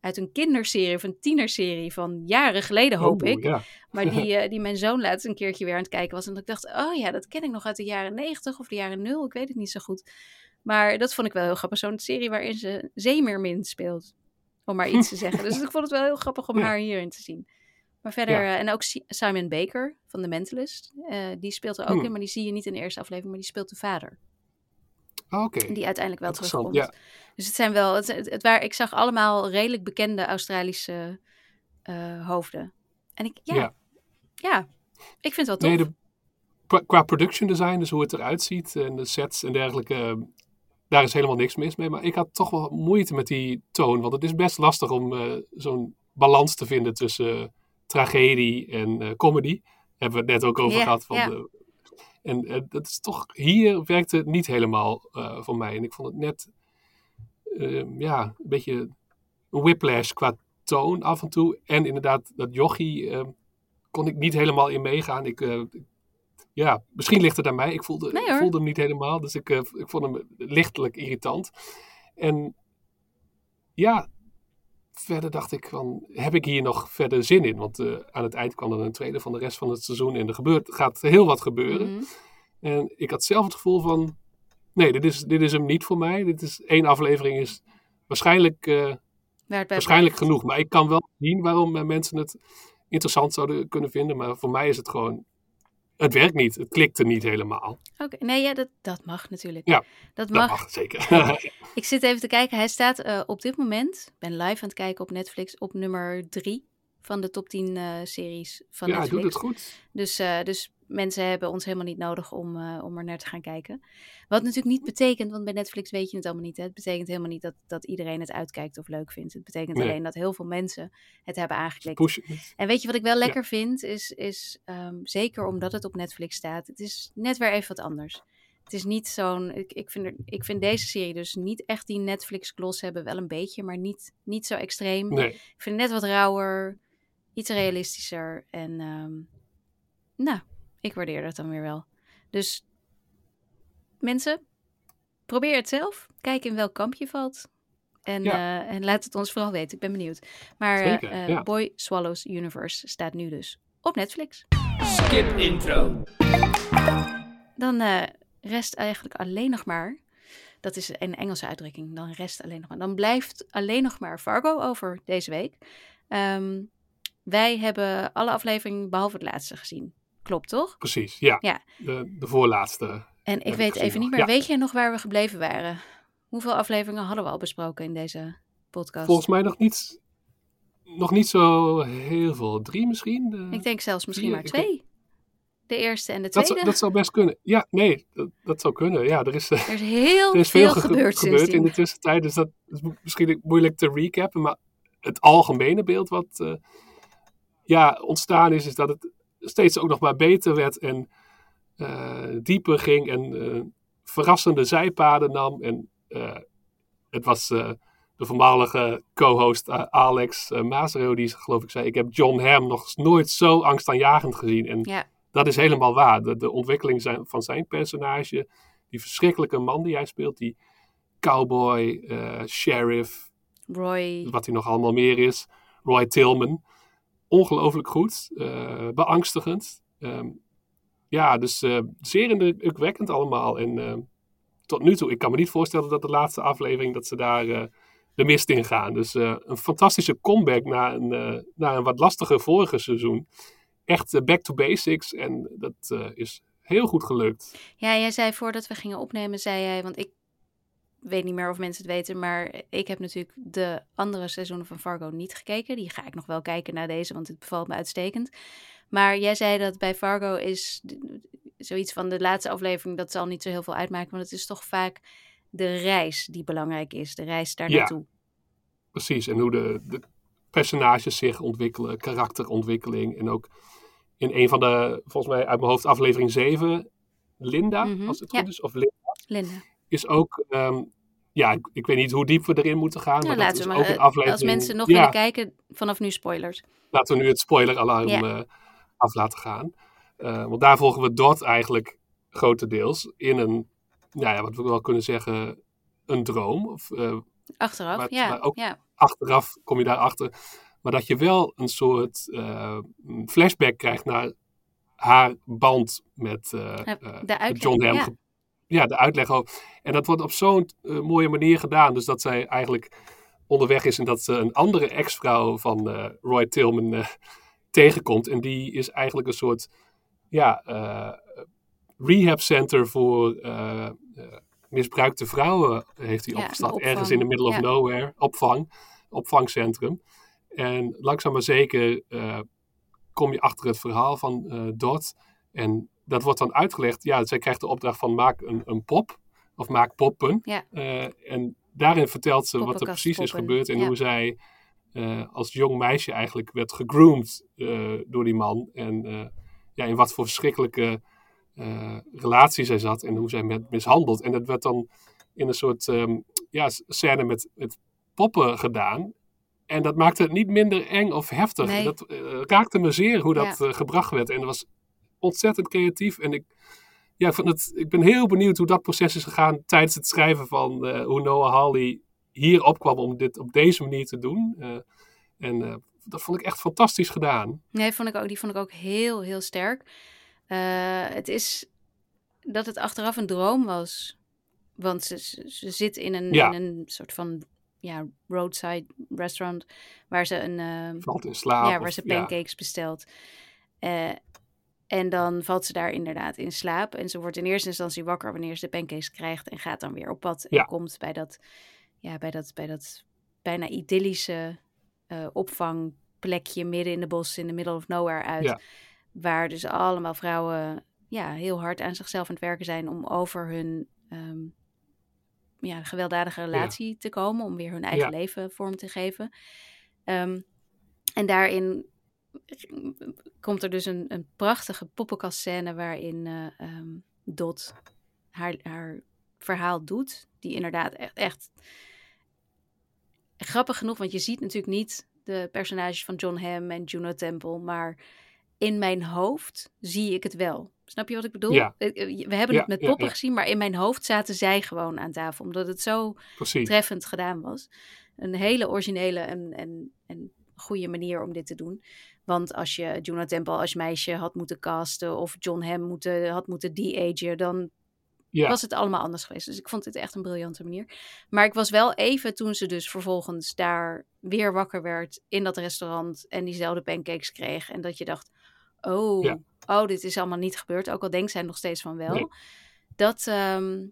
Speaker 2: uit een kinderserie of een tienerserie van jaren geleden, hoop
Speaker 3: Oh,
Speaker 2: ik.
Speaker 3: Ja.
Speaker 2: Maar die, eh, die mijn zoon laatst een keertje weer aan het kijken was. En dat ik dacht, oh ja, dat ken ik nog uit de jaren 90 of de jaren 0. Ik weet het niet zo goed. Maar dat vond ik wel heel grappig. Zo'n serie waarin ze Zeemermin speelt. Om maar iets te zeggen. Dus ik vond het wel heel grappig om haar hierin te zien. Maar verder,
Speaker 3: Ja.
Speaker 2: eh, en ook Si- Simon Baker van The Mentalist. eh, die speelt er ook
Speaker 3: Hmm.
Speaker 2: in, maar die zie je niet in de eerste aflevering. Maar die speelt de vader.
Speaker 3: Ah, Oké.
Speaker 2: Die uiteindelijk wel terugkomt.
Speaker 3: ja.
Speaker 2: Dus het zijn wel, het, het, het waar, ik zag allemaal redelijk bekende Australische eh, hoofden. En ik, ja, ja.
Speaker 3: Ja.
Speaker 2: ik vind het wel tof.
Speaker 3: Nee, de, qua, qua production design, dus hoe het eruit ziet en de sets en dergelijke, daar is helemaal niks mis mee. Maar ik had toch wel moeite met die toon. Want het is best lastig om zo'n balans te vinden tussen tragedie en eh, comedy. Hebben we het net ook over gehad. Van de, en eh, dat is toch, hier werkte het niet helemaal eh, voor mij. En ik vond het net, eh, ja, een beetje een whiplash qua toon af en toe. En inderdaad, dat jochie eh, kon ik niet helemaal in meegaan. Ik, ja, misschien ligt het aan mij. Ik voelde,
Speaker 2: Nee,
Speaker 3: ik voelde hem niet helemaal. Dus ik, ik vond hem lichtelijk irritant. En ja, verder dacht ik van, heb ik hier nog verder zin in? Want eh, aan het eind kwam er een tweede van de rest van het seizoen en er gebeurt, gaat heel wat gebeuren.
Speaker 2: Mhm.
Speaker 3: En ik had zelf het gevoel van, nee, dit is, dit is hem niet voor mij. Dit is één aflevering is waarschijnlijk, eh, waarschijnlijk genoeg. Maar ik kan wel zien waarom eh, mensen het interessant zouden kunnen vinden. Maar voor mij is het gewoon, het werkt niet. Het klikte niet helemaal.
Speaker 2: Oké, nee, ja, dat, dat mag natuurlijk.
Speaker 3: Ja,
Speaker 2: dat
Speaker 3: Dat
Speaker 2: mag.
Speaker 3: mag zeker.
Speaker 2: Ik zit even te kijken. Hij staat eh, op dit moment, ik ben live aan het kijken op Netflix, op nummer drie van de top 10 eh, series van
Speaker 3: ja, hij
Speaker 2: Netflix.
Speaker 3: doet het goed.
Speaker 2: Dus, eh, dus mensen hebben ons helemaal niet nodig om, eh, om er naar te gaan kijken. Wat natuurlijk niet betekent, want bij Netflix weet je het allemaal niet. Hè? Het betekent helemaal niet dat, dat iedereen het uitkijkt of leuk vindt. Het betekent
Speaker 3: Nee.
Speaker 2: alleen dat heel veel mensen het hebben aangeklikt. En weet je wat ik wel lekker vind? Is, is ehm, zeker omdat het op Netflix staat, het is net weer even wat anders. Het is niet zo'n. Ik, ik, vind er, ik vind deze serie dus niet echt die Netflix-gloss hebben. Wel een beetje, maar niet, niet zo extreem.
Speaker 3: Nee,
Speaker 2: Ik vind het net wat rauwer, iets realistischer. En ehm, nou, ik waardeer dat dan weer wel. Dus mensen, probeer het zelf. Kijk in welk kamp je valt. En,
Speaker 3: Ja.
Speaker 2: eh, en laat het ons vooral weten. Ik ben benieuwd. Maar eh,
Speaker 3: Zeker,
Speaker 2: eh,
Speaker 3: ja.
Speaker 2: Boy Swallows Universe staat nu dus op Netflix.
Speaker 1: Skip intro.
Speaker 2: Dan eh, rest eigenlijk alleen nog maar. Dat is een Engelse uitdrukking. Dan rest alleen nog maar. Dan blijft alleen nog maar Fargo over deze week. Ehm, wij hebben alle afleveringen behalve het laatste gezien. Klopt toch?
Speaker 3: precies. Ja,
Speaker 2: Ja.
Speaker 3: De, de voorlaatste.
Speaker 2: En ik weet even niet meer.
Speaker 3: Ja.
Speaker 2: Weet jij nog waar we gebleven waren? Hoeveel afleveringen hadden we al besproken in deze podcast?
Speaker 3: Volgens mij nog niet, nog niet zo heel veel. Drie misschien?
Speaker 2: Ik denk zelfs misschien
Speaker 3: Vier,
Speaker 2: maar twee. De eerste en de
Speaker 3: dat,
Speaker 2: tweede.
Speaker 3: zou, dat zou best kunnen. Ja, nee, dat, dat zou kunnen. Ja, er is,
Speaker 2: Er is heel
Speaker 3: er is
Speaker 2: veel,
Speaker 3: veel, ge-
Speaker 2: gebeurd
Speaker 3: gebeurd in de tussentijd. Dus dat is misschien moeilijk te recappen. Maar het algemene beeld wat eh, ja, ontstaan is, is dat het steeds ook nog maar beter werd. En eh, dieper ging en eh, verrassende zijpaden nam. En eh, het was de voormalige co-host Alex uh, Mazero die geloof ik zei... Ik heb John Hamm nog nooit zo angstaanjagend gezien. En
Speaker 2: Ja.
Speaker 3: dat is helemaal waar. De, de ontwikkeling zijn, van zijn personage, die verschrikkelijke man die hij speelt, die cowboy, sheriff,
Speaker 2: Roy.
Speaker 3: wat hij nog allemaal meer is, Roy Tillman. Ongelooflijk goed, eh, beangstigend. Ehm, ja, dus eh, zeer indrukwekkend allemaal. En eh, tot nu toe, ik kan me niet voorstellen dat de laatste aflevering, dat ze daar de mist in gaan. Dus een fantastische comeback na een, na een wat lastiger vorige seizoen. Echt back to basics en dat is heel goed gelukt.
Speaker 2: Ja, jij zei voordat we gingen opnemen, zei jij, want ik weet niet meer of mensen het weten, maar ik heb natuurlijk de andere seizoenen van Fargo niet gekeken. Die ga ik nog wel kijken na deze, want het bevalt me uitstekend. Maar jij zei dat bij Fargo is zoiets van de laatste aflevering, dat zal niet zo heel veel uitmaken, want het is toch vaak de reis die belangrijk is, de reis daar
Speaker 3: Ja.
Speaker 2: naartoe.
Speaker 3: Precies, en hoe de, de personages zich ontwikkelen, karakterontwikkeling. En ook in een van de, volgens mij uit mijn hoofd, aflevering 7, Linda,
Speaker 2: Mhm,
Speaker 3: als het
Speaker 2: ja.
Speaker 3: goed is, of Linda,
Speaker 2: Linda.
Speaker 3: Is ook, ehm, ja, ik, ik weet niet hoe diep we erin moeten gaan,
Speaker 2: Nou,
Speaker 3: maar
Speaker 2: laten
Speaker 3: is
Speaker 2: we
Speaker 3: ook
Speaker 2: maar,
Speaker 3: een
Speaker 2: eh,
Speaker 3: aflevering.
Speaker 2: als mensen nog
Speaker 3: ja,
Speaker 2: willen kijken, vanaf nu spoilers.
Speaker 3: laten we nu het spoiler-alarm
Speaker 2: Ja.
Speaker 3: eh, af laten gaan. Eh, want daar volgen we Dot eigenlijk grotendeels in een, nou ja, wat we wel kunnen zeggen, een droom. Of,
Speaker 2: Achteraf,
Speaker 3: Maar-
Speaker 2: ja.
Speaker 3: maar ook-
Speaker 2: ja.
Speaker 3: achteraf kom je daarachter. Maar dat je wel een soort flashback krijgt naar haar band met John Hamm.
Speaker 2: Ja.
Speaker 3: de uitleg ook. En dat wordt op zo'n eh, mooie manier gedaan. Dus dat zij eigenlijk onderweg is en dat ze een andere ex-vrouw van eh, Roy Tillman eh, tegenkomt. En die is eigenlijk een soort ja, eh, rehab center voor eh, eh, misbruikte vrouwen heeft hij
Speaker 2: Ja,
Speaker 3: opgestart. Ergens in the middle of
Speaker 2: ja.
Speaker 3: nowhere. Opvang. Opvangcentrum. En langzaam maar zeker eh, kom je achter het verhaal van eh Dot. En dat wordt dan uitgelegd. Ja, zij krijgt de opdracht van maak een, een pop. of maak poppen.
Speaker 2: Ja.
Speaker 3: Eh, en daarin vertelt ze wat er precies is gebeurd en
Speaker 2: ja.
Speaker 3: hoe zij eh, als jong meisje eigenlijk werd gegroomd eh, door die man. En ja, in wat voor verschrikkelijke relatie zij zat en hoe zij werd mishandeld. En dat werd dan in een soort ehm, ja, scène met, met poppen gedaan. En dat maakte het niet minder eng of heftig.
Speaker 2: Nee.
Speaker 3: Dat raakte me zeer hoe dat
Speaker 2: Ja.
Speaker 3: gebracht werd. En dat was ontzettend creatief. En ik, ja, ik, vond het, ik ben heel benieuwd hoe dat proces is gegaan tijdens het schrijven van eh, hoe Noah Hawley hier opkwam om dit op deze manier te doen. Eh, en eh, dat vond ik echt fantastisch gedaan.
Speaker 2: Nee, vond ik ook, die vond ik ook heel, heel sterk. Het is dat het achteraf een droom was. Want ze, ze, zit in een,
Speaker 3: Ja.
Speaker 2: in een soort van ja, roadside restaurant waar ze een, eh,
Speaker 3: Valt in slaap.
Speaker 2: ja, waar
Speaker 3: of-
Speaker 2: ze
Speaker 3: ja.
Speaker 2: pancakes bestelt. Eh, en dan valt ze daar inderdaad in slaap. En ze wordt in eerste instantie wakker wanneer ze de pancakes krijgt. En gaat dan weer op pad. En komt bij dat, ja, bij dat, bij dat bijna idyllische eh, opvangplekje midden in de bos, in the middle of nowhere uit.
Speaker 3: Ja.
Speaker 2: Waar dus allemaal vrouwen ja, heel hard aan zichzelf aan het werken zijn om over hun ehm, ja, gewelddadige relatie te komen. Om weer hun eigen leven vorm te geven. Ehm, en daarin komt er dus een, een prachtige poppenkastscène waarin eh, ehm, Dot haar, haar verhaal doet. Die inderdaad echt, echt grappig genoeg, want je ziet natuurlijk niet de personages van John Hamm en Juno Temple, maar in mijn hoofd zie ik het wel. Snap je wat ik bedoel?
Speaker 3: Ja.
Speaker 2: Eh, eh, We hebben
Speaker 3: Ja,
Speaker 2: het met poppen
Speaker 3: ja.
Speaker 2: gezien, maar in mijn hoofd zaten zij gewoon aan tafel, omdat het zo
Speaker 3: Precies.
Speaker 2: treffend gedaan was. Een hele originele en, en, en goede manier om dit te doen. Want als je Juno Temple als meisje had moeten casten of John Hamm moeten, had moeten de-agen, dan
Speaker 3: Ja.
Speaker 2: was het allemaal anders geweest. Dus ik vond dit echt een briljante manier. Maar ik was wel even toen ze dus vervolgens daar weer wakker werd in dat restaurant en diezelfde pancakes kreeg. En dat je dacht, oh,
Speaker 3: Ja.
Speaker 2: oh dit is allemaal niet gebeurd. Ook al denkt zij nog steeds van wel.
Speaker 3: Nee.
Speaker 2: Dat, ehm,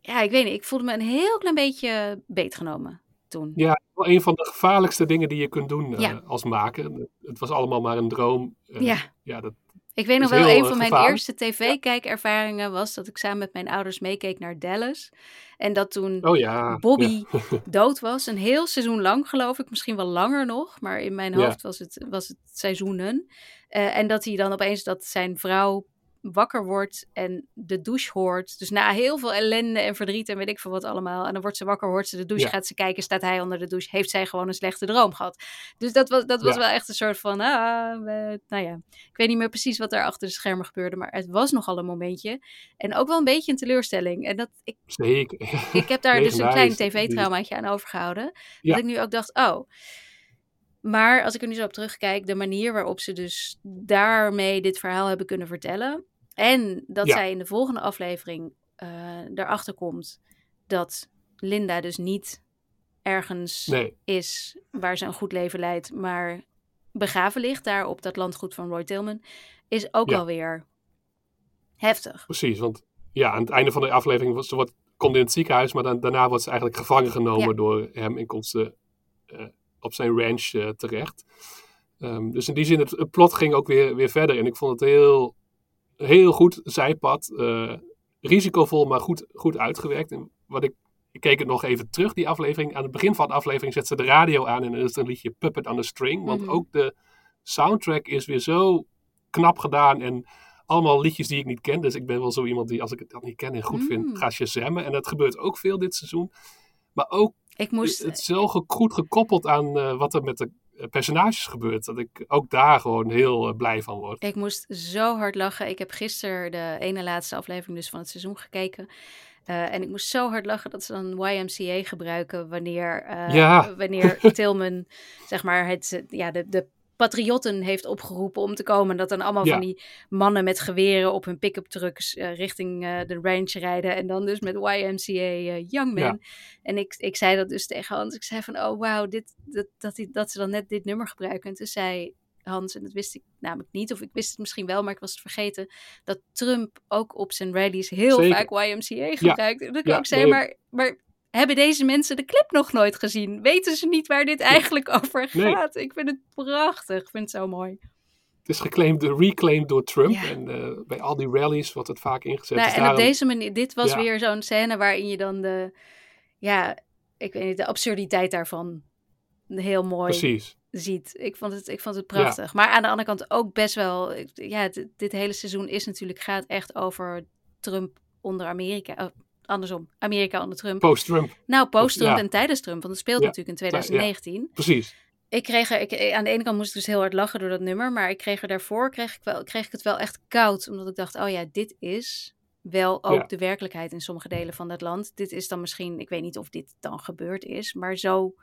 Speaker 2: ja, ik weet niet. Ik voelde me een heel klein beetje beetgenomen toen.
Speaker 3: Ja, wel een van de gevaarlijkste dingen die je kunt doen eh, als maker. Het was allemaal maar een droom. Eh,
Speaker 2: Ja.
Speaker 3: ja dat,
Speaker 2: Ik weet nog wel, een van mijn
Speaker 3: gevaarlijk.
Speaker 2: eerste tv-kijkervaringen was dat ik samen met mijn ouders meekeek naar Dallas. En dat toen
Speaker 3: oh ja.
Speaker 2: Bobby
Speaker 3: ja.
Speaker 2: dood was. Een heel seizoen lang, geloof ik. Misschien wel langer nog. Maar in mijn hoofd was, het, was het seizoenen. Eh, en dat hij dan opeens dat zijn vrouw wakker wordt en de douche hoort. Dus na heel veel ellende en verdriet en weet ik veel wat allemaal. En dan wordt ze wakker, hoort ze de douche,
Speaker 3: Ja.
Speaker 2: gaat ze kijken, staat hij onder de douche. Heeft zij gewoon een slechte droom gehad. Dus dat was, dat was
Speaker 3: Ja.
Speaker 2: wel echt een soort van, ah, we- nou ja. Ik weet niet meer precies wat daar achter de schermen gebeurde. Maar het was nogal een momentje. En ook wel een beetje een teleurstelling. En dat, ik
Speaker 3: Zeker.
Speaker 2: ik heb daar dus een klein tv-traumaatje aan overgehouden.
Speaker 3: Ja.
Speaker 2: Dat ik nu ook dacht, oh. Maar als ik er nu zo op terugkijk, de manier waarop ze dus daarmee dit verhaal hebben kunnen vertellen. En dat
Speaker 3: Ja.
Speaker 2: zij in de volgende aflevering eh erachter komt dat Linda dus niet ergens
Speaker 3: Nee,
Speaker 2: is waar ze een goed leven leidt, maar begraven ligt daar op dat landgoed van Roy Tillman, is ook
Speaker 3: Ja.
Speaker 2: wel weer heftig.
Speaker 3: precies. Want ja, aan het einde van de aflevering was, ze wordt, komt in het ziekenhuis, maar dan, daarna wordt ze eigenlijk gevangen genomen
Speaker 2: Ja.
Speaker 3: door hem en komt ze eh, op zijn ranch eh, terecht. Ehm, dus in die zin, het, het plot ging ook weer, weer verder. En ik vond het heel, heel goed zijpad. eh, risicovol, maar goed, goed uitgewerkt. En wat ik, ik keek het nog even terug, die aflevering. Aan het begin van de aflevering zet ze de radio aan en dan is een liedje Puppet on a String. Want
Speaker 2: Mhm.
Speaker 3: ook de soundtrack is weer zo knap gedaan en allemaal liedjes die ik niet ken. Dus ik ben wel zo iemand die, als ik het dat niet ken en goed
Speaker 2: Mm.
Speaker 3: vind, ga shazammen. En dat gebeurt ook veel dit seizoen. Maar ook
Speaker 2: Ik moest,
Speaker 3: het is zo goed gekoppeld aan eh, wat er met de eh, personages gebeurt. Dat ik ook daar gewoon heel eh, blij van word.
Speaker 2: Ik moest zo hard lachen. Ik heb gisteren de ene laatste aflevering dus van het seizoen gekeken. En ik moest zo hard lachen dat ze dan YMCA gebruiken wanneer,
Speaker 3: Ja.
Speaker 2: wanneer Tilman, zeg maar, het, ja, de, de patriotten heeft opgeroepen om te komen. En dat dan allemaal
Speaker 3: Ja.
Speaker 2: van die mannen met geweren op hun pick-up trucks eh, richting eh, de ranch rijden. En dan dus met YMCA eh, Young Men.
Speaker 3: Ja.
Speaker 2: En ik, ik zei dat dus tegen Hans. Ik zei van, oh wauw, dit, dat, dat, die- dat ze dan net dit nummer gebruiken. En toen zei Hans, en dat wist ik namelijk niet, of ik wist het misschien wel, maar ik was het vergeten, dat Trump ook op zijn rallies heel
Speaker 3: Zeker.
Speaker 2: vaak YMCA gebruikt. En dat ik ook zei,
Speaker 3: nee.
Speaker 2: maar, maar hebben deze mensen de clip nog nooit gezien? Weten ze niet waar dit eigenlijk over
Speaker 3: Nee.
Speaker 2: gaat? Ik vind het prachtig, ik vind het zo mooi.
Speaker 3: het is geclaimd, reclaimed door Trump.
Speaker 2: Ja.
Speaker 3: En eh, bij al die rallies wordt het vaak ingezet.
Speaker 2: Nou,
Speaker 3: Dus
Speaker 2: en op deze manier, dit was
Speaker 3: Ja.
Speaker 2: weer zo'n scène waarin je dan de, ja, ik weet niet, de absurditeit daarvan heel mooi
Speaker 3: Precies.
Speaker 2: ziet. Ik vond het, ik vond het prachtig. Maar aan de andere kant ook best wel, ja, dit, dit hele seizoen is natuurlijk, gaat echt over Trump onder Amerika. Andersom, Amerika onder Trump.
Speaker 3: Post-Trump.
Speaker 2: nou, post-Trump
Speaker 3: ja.
Speaker 2: en tijdens Trump, want het speelt
Speaker 3: Ja.
Speaker 2: natuurlijk in 2019.
Speaker 3: Precies.
Speaker 2: Ik kreeg er, ik, aan de ene kant moest ik dus heel hard lachen door dat nummer, maar ik kreeg er daarvoor, kreeg ik, wel, kreeg ik het wel echt koud, omdat ik dacht, oh ja, dit is wel ook de werkelijkheid in sommige delen van dat land. Dit is dan misschien, ik weet niet of dit dan gebeurd is, maar zo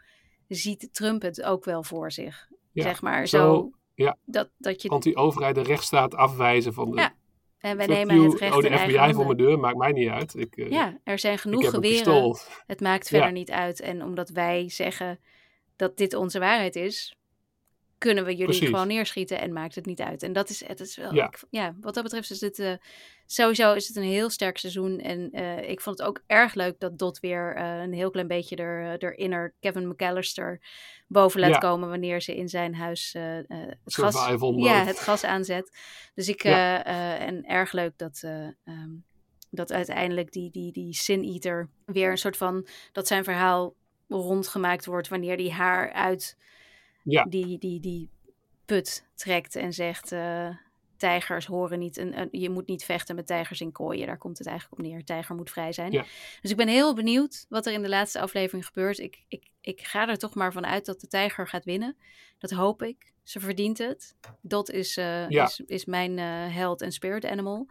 Speaker 2: ziet Trump het ook wel voor zich. Zeg maar, zo,
Speaker 3: Zo, ja.
Speaker 2: dat, dat je,
Speaker 3: Anti-overheid de rechtsstaat afwijzen van de...
Speaker 2: Ja, en wij
Speaker 3: fuck
Speaker 2: nemen het recht
Speaker 3: oh, de FBI voor mijn deur, maakt mij niet uit. Ik, eh,
Speaker 2: Ja, er zijn genoeg geweren. Het maakt
Speaker 3: Ja.
Speaker 2: verder niet uit. En omdat wij zeggen dat dit onze waarheid is, kunnen we jullie
Speaker 3: Precies.
Speaker 2: gewoon neerschieten en maakt het niet uit. En dat is, het is wel,
Speaker 3: Ja.
Speaker 2: ik- ja, wat dat betreft is dit, eh, sowieso is het een heel sterk seizoen. En eh, ik vond het ook erg leuk dat Dot weer eh, een heel klein beetje er, er inner Kevin McAllister boven laat
Speaker 3: Ja.
Speaker 2: komen wanneer ze in zijn huis het, gas,
Speaker 3: mode.
Speaker 2: ja, het gas aanzet. Dus ik,
Speaker 3: Ja.
Speaker 2: en erg leuk dat, eh, ehm, dat uiteindelijk die, die, die Sin Eater weer een soort van, dat zijn verhaal rondgemaakt wordt wanneer die haar uit
Speaker 3: Ja.
Speaker 2: die, die, die put trekt en zegt, eh, tijgers horen niet, een, een- je moet niet vechten met tijgers in kooien. Daar komt het eigenlijk op neer. Tijger moet vrij zijn.
Speaker 3: Ja.
Speaker 2: Dus ik ben heel benieuwd wat er in de laatste aflevering gebeurt. Ik, ik, ik ga er toch maar van uit dat de tijger gaat winnen. Dat hoop ik. Ze verdient het. Dot is, eh,
Speaker 3: Ja.
Speaker 2: is, is mijn eh, held en spirit animal.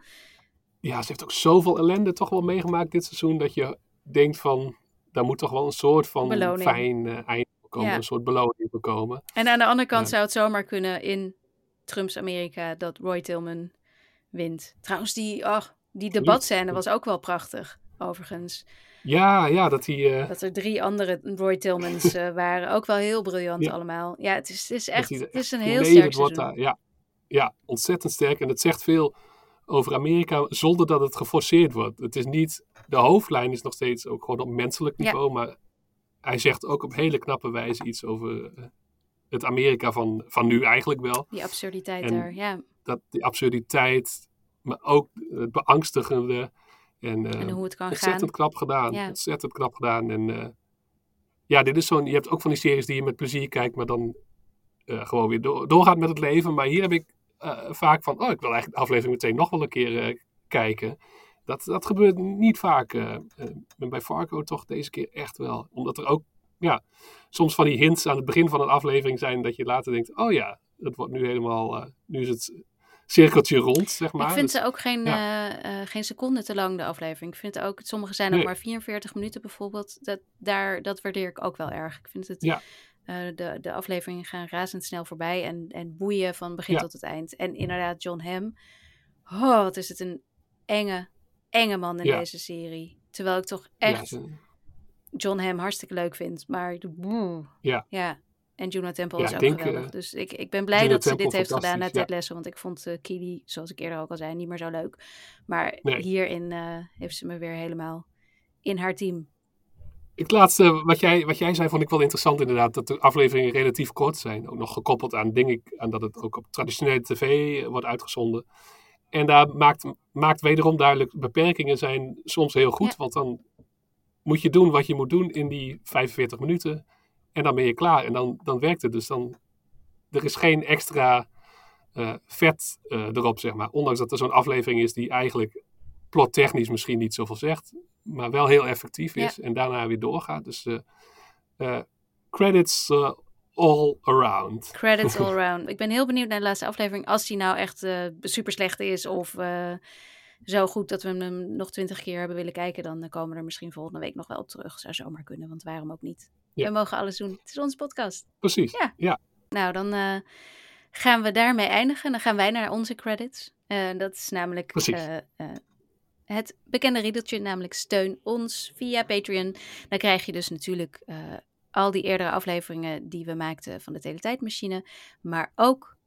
Speaker 3: ja, ze heeft ook zoveel ellende toch wel meegemaakt dit seizoen. Dat je denkt van, daar moet toch wel een soort van
Speaker 2: Beloning.
Speaker 3: fijn eh,
Speaker 2: Ja.
Speaker 3: Een soort beloning voor komen.
Speaker 2: En aan de andere kant zou het zomaar kunnen in Trumps Amerika dat Roy Tillman wint. Trouwens, die, ach, die debatscène was ook wel prachtig, overigens.
Speaker 3: Ja, ja, dat hij... eh,
Speaker 2: Dat er drie andere Roy Tillmans eh, waren. Ook wel heel briljant
Speaker 3: Ja.
Speaker 2: allemaal. Ja, het is, het is echt het is een heel sterk
Speaker 3: wordt
Speaker 2: seizoen.
Speaker 3: daar. Ja, ja, ontzettend sterk. En het zegt veel over Amerika zonder dat het geforceerd wordt. Het is niet... De hoofdlijn is nog steeds ook gewoon op menselijk
Speaker 2: Ja.
Speaker 3: niveau. Maar hij zegt ook op hele knappe wijze iets over eh, het Amerika van, van nu eigenlijk wel.
Speaker 2: Die absurditeit
Speaker 3: En-
Speaker 2: daar, ja.
Speaker 3: dat die absurditeit, maar ook het beangstigende. En, eh,
Speaker 2: En hoe het kan
Speaker 3: ontzettend
Speaker 2: gaan.
Speaker 3: knap gedaan.
Speaker 2: Ja.
Speaker 3: Ontzettend knap gedaan. En eh, ja, dit is zo'n. Je hebt ook van die series die je met plezier kijkt, maar dan gewoon weer door, doorgaat met het leven. Maar hier heb ik vaak van. Oh, ik wil eigenlijk de aflevering meteen nog wel een keer kijken. Dat, dat gebeurt niet vaak. eh eh, bij Fargo toch deze keer echt wel. Omdat er ook ja, soms van die hints aan het begin van een aflevering zijn dat je later denkt: oh ja, het wordt nu helemaal. eh, nu is het cirkeltje rond, zeg maar.
Speaker 2: ik vind
Speaker 3: Dus-
Speaker 2: ze ook geen,
Speaker 3: ja.
Speaker 2: geen seconde te lang, de aflevering. Ik vind ook, sommige zijn ook
Speaker 3: Nee.
Speaker 2: maar 44 minuten bijvoorbeeld. Dat, daar, dat waardeer ik ook wel erg. Ik vind het,
Speaker 3: Ja.
Speaker 2: de, de afleveringen gaan razendsnel voorbij en, en boeien van begin
Speaker 3: Ja.
Speaker 2: tot het eind. En inderdaad, John Hamm. Oh, wat is het een enge, enge man in
Speaker 3: Ja.
Speaker 2: deze serie. Terwijl ik toch echt John Hamm hartstikke leuk vind. Maar boe.
Speaker 3: Ja.
Speaker 2: Ja. En Juno Temple is ook
Speaker 3: denk,
Speaker 2: geweldig.
Speaker 3: eh,
Speaker 2: dus ik, ik ben blij
Speaker 3: Juno
Speaker 2: dat ze dit heeft gedaan na Ted. Lasso. Want ik vond uh, Kili, zoals ik eerder ook al zei, niet meer zo leuk. Maar
Speaker 3: Nee.
Speaker 2: hierin eh, heeft ze me weer helemaal in haar team.
Speaker 3: Het laatste, wat jij, wat jij zei, vond ik wel interessant inderdaad. Dat de afleveringen relatief kort zijn. Ook nog gekoppeld aan, denk ik, aan dat het ook op traditionele tv wordt uitgezonden. En daar maakt, maakt wederom duidelijk, beperkingen zijn soms heel goed.
Speaker 2: Ja.
Speaker 3: Want dan moet je doen wat je moet doen in die 45 minuten. En dan ben je klaar. En dan, dan werkt het. Dus dan, er is geen extra eh, vet eh, erop, zeg maar. Ondanks dat er zo'n aflevering is die eigenlijk plottechnisch misschien niet zoveel zegt. Maar wel heel effectief is. En daarna weer doorgaat. Dus eh, credits all around.
Speaker 2: Credits all around. Ik ben heel benieuwd naar de laatste aflevering. Als die nou echt eh super slecht is of eh, zo goed dat we hem nog twintig keer hebben willen kijken. Dan eh, komen we er misschien volgende week nog wel op terug. Zou zomaar kunnen, want waarom ook niet?
Speaker 3: Ja.
Speaker 2: We mogen alles doen. Het is onze podcast.
Speaker 3: Precies.
Speaker 2: Ja.
Speaker 3: ja.
Speaker 2: Nou, dan gaan we daarmee eindigen. Dan gaan wij naar onze credits. Dat is namelijk het bekende riedeltje, namelijk steun ons via Patreon. Dan krijg je dus natuurlijk al die eerdere afleveringen die we maakten van de Teletijdmachine. Maar ook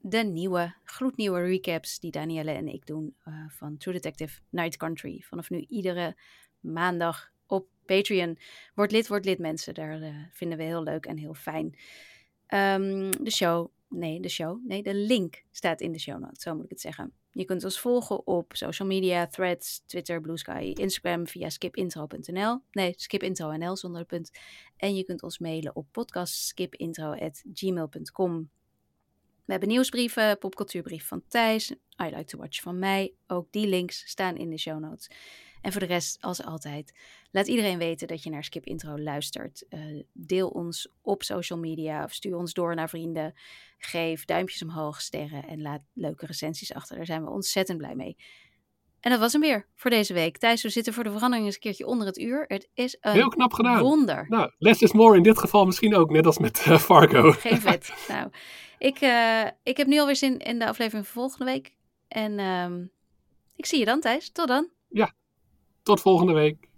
Speaker 2: de nieuwe, gloednieuwe recaps die Danielle en ik doen eh, van True Detective Night Country. Vanaf nu iedere maandag op Patreon. Word lid, word lid mensen. Daar eh, vinden we heel leuk en heel fijn. Ehm, de show nee, de show. Nee, de link staat in de show notes, zo moet ik het zeggen. Je kunt ons volgen op social media, threads, Twitter, Blue Sky, Instagram via skipintro.nl. Nee, skipintro.nl zonder punt. En je kunt ons mailen op podcastskipintro.gmail.com. We hebben nieuwsbrieven, popcultuurbrief van Thijs, I Like to Watch van mij. Ook die links staan in de show notes. En voor de rest, als altijd, laat iedereen weten dat je naar Skip Intro luistert. Uh, deel ons op social media of stuur ons door naar vrienden. Geef duimpjes omhoog, sterren en laat leuke recensies achter. Daar zijn we ontzettend blij mee. En dat was hem weer voor deze week. Thijs, we zitten voor de verandering eens een keertje onder het uur. Het is een
Speaker 3: Heel knap gedaan.
Speaker 2: wonder.
Speaker 3: Nou, less is more in dit geval misschien ook, net als met uh, Fargo.
Speaker 2: Geen vet. nou, ik, uh, ik heb nu alweer zin in de aflevering van volgende week. En um, ik zie je dan, Thijs. Tot dan.
Speaker 3: Ja, tot volgende week.